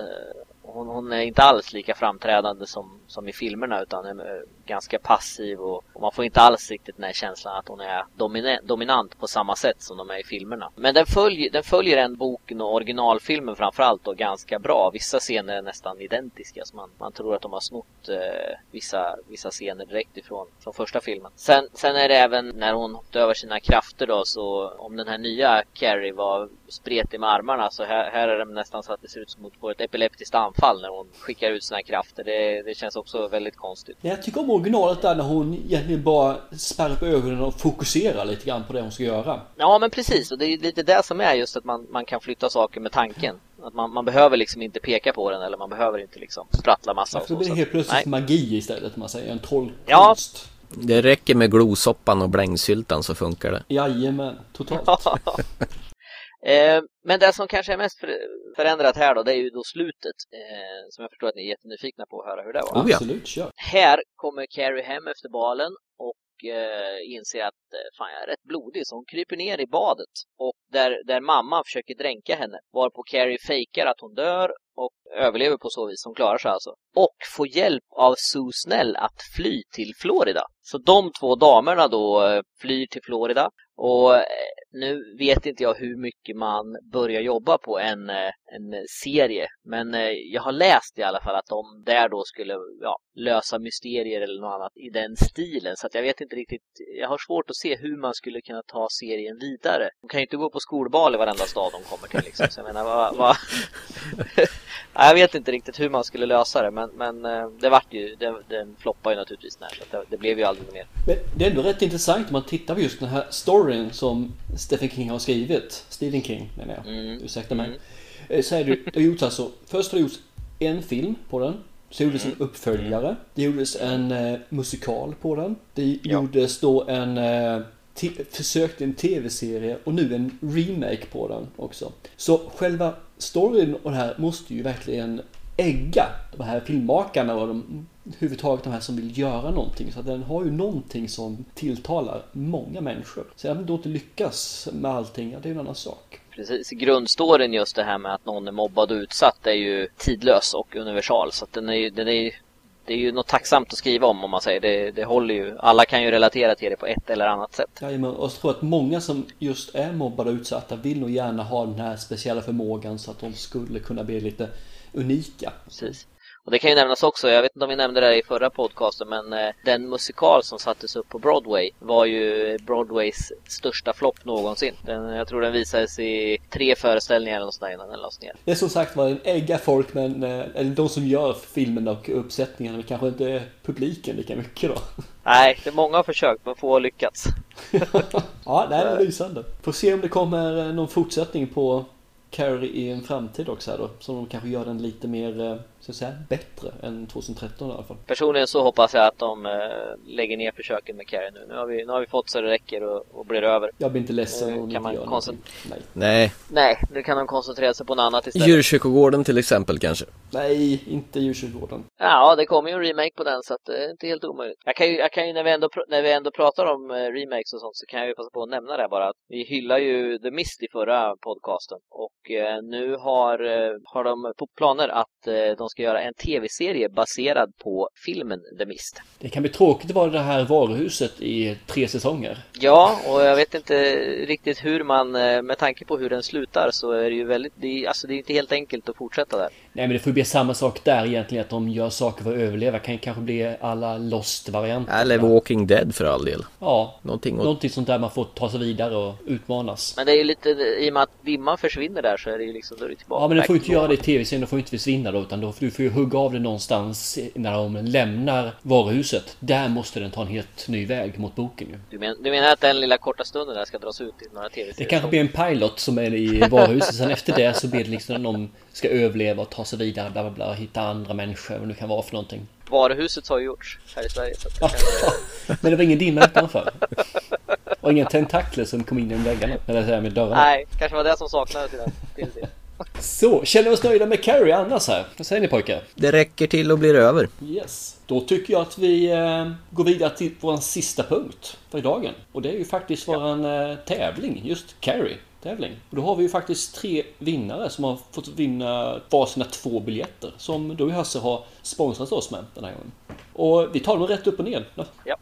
hon, hon, är inte alls lika framträdande som, som i filmerna utan är eh, ganska passiv och, och, man får inte alls riktigt den här känslan att hon är domine, dominant på samma sätt som de är i filmerna. Men den följer, den följer en boken och originalfilmen framförallt då ganska bra. Vissa scener är nästan identiska så man, man tror att de har snott eh, vissa, vissa scener direkt ifrån från första filmen. Sen, sen är det även när hon hoppade över sina krafter då så om den här nya Carrie var spretig med armarna så här, här är det nästan så att det ser ut som att få ett epileptiskt anfall när hon skickar ut sina krafter. Det, det känns också väldigt konstigt. Jag tycker om originalet där när hon egentligen bara spärrar upp ögonen och fokuserar lite grann på det hon ska göra. Ja men precis och det är lite det som är just att man, man kan flytta saker med tanken. Att man, man behöver liksom inte peka på den eller man behöver inte liksom sprattla massa. Ja, för det blir helt plötsligt Nej. magi istället man säger, en trollkonst. Ja. Det räcker med glosoppan och blängsyltan så funkar det. Jajamän, totalt. Eh, men det som kanske är mest för, förändrat här då, det är ju då slutet. Eh, som jag förstår att ni är jättenyfikna på att höra hur det var. Oh, ja. Absolut, kör. Här kommer Carrie hem efter balen och eh, inser att fan, jag är rätt blodig så hon kryper ner i badet och där, där mamma försöker dränka henne varpå Carrie fejkar att hon dör och överlever på så vis, hon klarar sig alltså. Och får hjälp av Sue Snell att fly till Florida. Så de två damerna då flyr till Florida och eh, nu vet inte jag hur mycket man börjar jobba på en, eh, en serie. Men eh, jag har läst i alla fall att de där då skulle ja, lösa mysterier eller något annat i den stilen. Så att jag vet inte riktigt. Jag har svårt att se hur man skulle kunna ta serien vidare. De kan ju inte gå på skolbal i varenda stad de kommer till. Liksom. Så jag menar, vad... vad... Ja, jag vet inte riktigt hur man skulle lösa det. Men, men eh, det vart ju, den, den floppade ju naturligtvis. När, det, det blev ju aldrig mer. Men det är ändå rätt intressant om man tittar på just den här storyn som Stephen King har skrivit. Stephen King menar jag. Mm. Ursäkta mig. Eh, Så är det, det gjorts alltså, först har det gjorts en film på den. Så gjordes Mm. en uppföljare. Det gjordes en eh, musikal på den. Det Ja. gjordes då en eh, försök till en tv-serie och nu en remake på den också. Så själva storyn och det här måste ju verkligen ägga de här filmmakarna och de, överhuvudtaget de här som vill göra någonting. Så att den har ju någonting som tilltalar många människor. Sen att den då inte lyckas med allting, ja, det är ju en annan sak. Precis, grundstoryn just det här med att någon är mobbad och utsatt är ju tidlös och universal. Så att den är ju, den är ju, det är ju något tacksamt att skriva om om man säger. Det, det håller ju, alla kan ju relatera till det på ett eller annat sätt. Jajamän, och jag tror att många som just är mobbade och utsatta vill nog gärna ha den här speciella förmågan så att de skulle kunna bli lite unika. Precis. Och det kan ju nämnas också, jag vet inte om vi nämnde det i förra podcasten, men eh, den musikal som sattes upp på Broadway var ju Broadways största flopp någonsin. Den, jag tror den visades i tre föreställningar eller något innan den lades ner. Det är som sagt var en ägga folk men, eh, eller de som gör filmen och uppsättningen, men kanske inte publiken lika mycket då. Nej, det är många har försökt men få har lyckats. ja, det är lysande. Får se om det kommer eh, någon fortsättning på Carrie i en framtid också här då. Så de kanske gör den lite mer, eh, så att säga, bättre än 2013 i alla fall. Personligen så hoppas jag att de eh, lägger ner försöken med Carrie nu. Nu har vi, nu har vi fått så det räcker och, och blir över. Jag blir inte ledsen Nu om kan inte man gör. Nej. Nej, Nej, nu kan de koncentrera sig på något annat istället. Djurkyrkogården till exempel kanske. Nej, inte djurkyrkogården. Ja, det kommer ju en remake på den så att det är inte helt omöjligt. Jag kan ju, jag kan ju när, vi ändå, när vi ändå pratar om eh, remakes och sånt så kan jag ju passa på att nämna det här bara. Att vi hyllar ju The Mist i förra podcasten och eh, nu har, eh, har de på planer att eh, de ska göra en tv-serie baserad på filmen The Mist. Det kan bli tråkigt att vara det här varuhuset i tre säsonger. Ja, och jag vet inte riktigt hur man, eh, med tanke på hur den slutar så är det ju väldigt, det är, alltså det är inte helt enkelt att fortsätta där. Nej men det får ju bli samma sak där egentligen, att de gör saker för att överleva. Kan ju kanske bli alla Lost-varianter. Eller Walking Dead för all del. Ja, Någonting åt... någonting sånt där man får ta sig vidare och utmanas. Men det är ju lite, i och med att dimman försvinner där så är det ju liksom, då är det tillbaka. Ja men du får ju inte göra det i tv-serien, du får ju inte försvinna då utan då, du får ju hugga av det någonstans när de lämnar varuhuset. Där måste den ta en helt ny väg mot boken ju. Du, men, du menar att den lilla korta stunden där ska dras ut i några Det tv-serier? kanske blir en pilot som är i varuhuset, sen efter det så blir det liksom att de ska överleva och ta sig vidare, bla bla bla, hitta andra människor, vad det nu kan vara för någonting. Varuhuset har ju gjorts här i Sverige. Så att det Ja, kan, men det var ingen dimma utanför. Och inga tentakler som kom in genom väggarna, eller så här med dörrarna. nej, kanske var det som saknades i den. Till det. Så, känner vi oss nöjda med Carrie annars här? Vad säger ni pojkar? Det räcker till och blir över. Yes. Då tycker jag att vi eh, går vidare till vår sista punkt för dagen. Och det är ju faktiskt våran eh, tävling, just Carrie. Tävling. Och då har vi ju faktiskt tre vinnare som har fått vinna varsina två biljetter. Som då Hasse har sponsrat oss med den här gången. Och vi tar dem rätt upp och ner. Ja.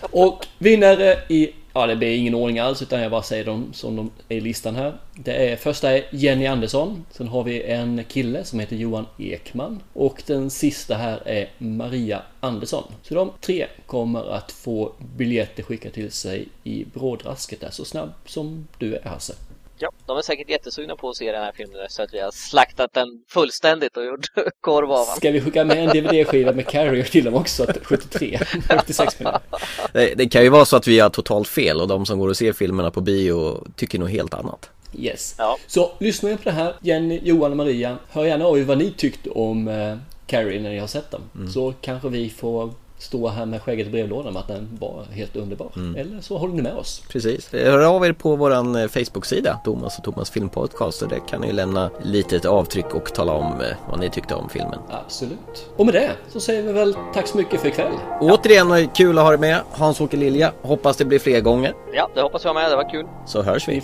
Och vinnare i, ja det blir ingen ordning alls utan jag bara säger dem som de är i listan här. Det är första är Jenny Andersson. Sen har vi en kille som heter Johan Ekman. Och den sista här är Maria Andersson. Så de tre kommer att få biljetter skickade till sig i brådrasket där så snabb som du är Hasse. Ja, de är säkert jättesugna på att se den här filmen så att vi har slaktat den fullständigt och gjort korv av den. Ska vi skicka med en DVD-skiva med Carrie till dem också? Att 73, 76 menar jag. Det, det kan ju vara så att vi har totalt fel och de som går och ser filmerna på bio tycker nog helt annat. Yes. Ja. Så lyssna på det här. Jenny, Johan och Maria. Hör gärna av er vad ni tyckte om eh, Carrie när ni har sett dem. Så kanske vi får stå här med skägget i brevlådan med att den var helt underbar. Eller så håller ni med oss. Precis. Hör av er på våran eh, Facebook-sida, Thomas och Thomas Filmpodcast. Där kan ni lämna litet avtryck och tala om eh, vad ni tyckte om filmen. Absolut. Och med det så säger vi väl tack så mycket för ikväll. Återigen var det kul att ha dig med, Hans-Åke Lilja. Hoppas det blir fler gånger. Ja, det hoppas jag med. Det var kul. Så hörs vi.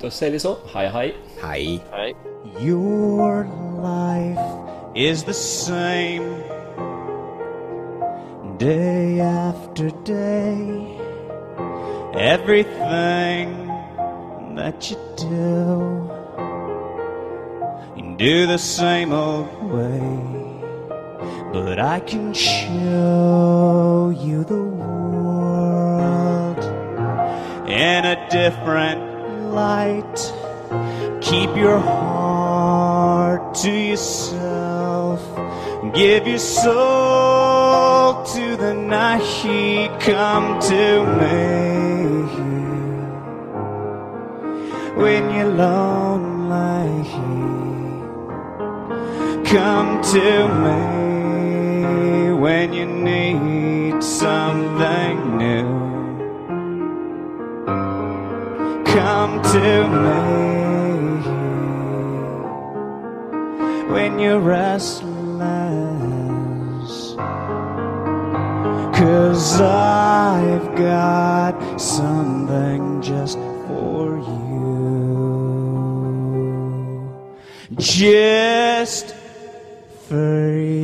Då säger vi så. Hej hej. Hej. Hej. Your life is the same day after day. Everything that you do, you do the same old way. But I can show you the world in a different light. Keep your heart to yourself. Give your soul to the night. he Come to me when you're lonely. he Come to me when you need something new. Come to me when you're restless. Cause I've got something just for you. Just for you.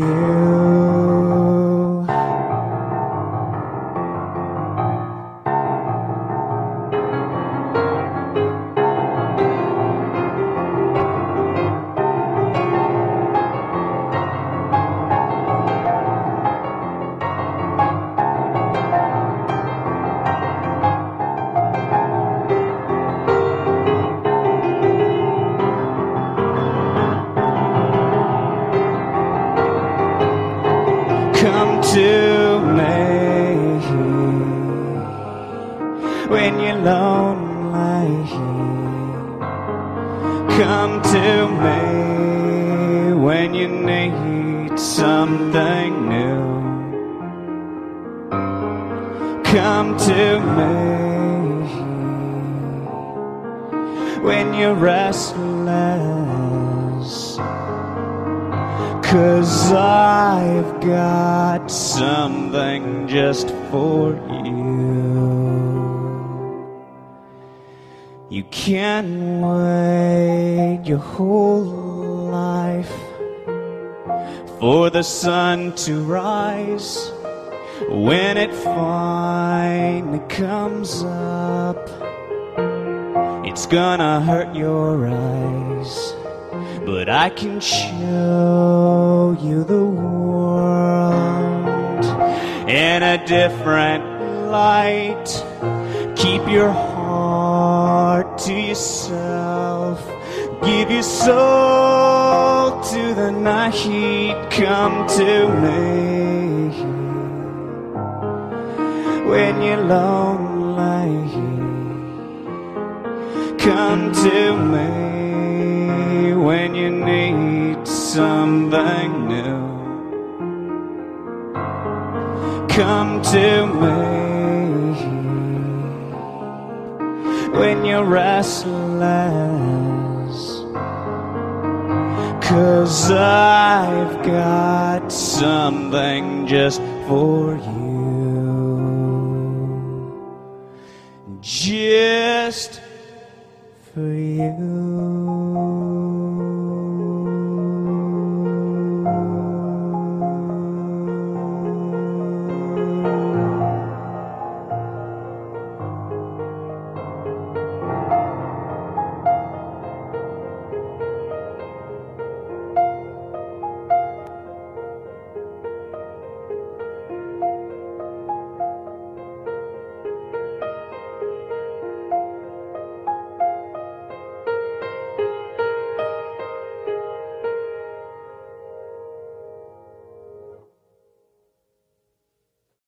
You can wait your whole life for the sun to rise. When it finally comes up, it's gonna hurt your eyes. But I can show you the world in a different light. Keep your to yourself. Give your soul to the night. heat. Come to me when you're lonely. Come to me when you need something new. Come to me when you're restless. Cause I've got something just for you. Just for you.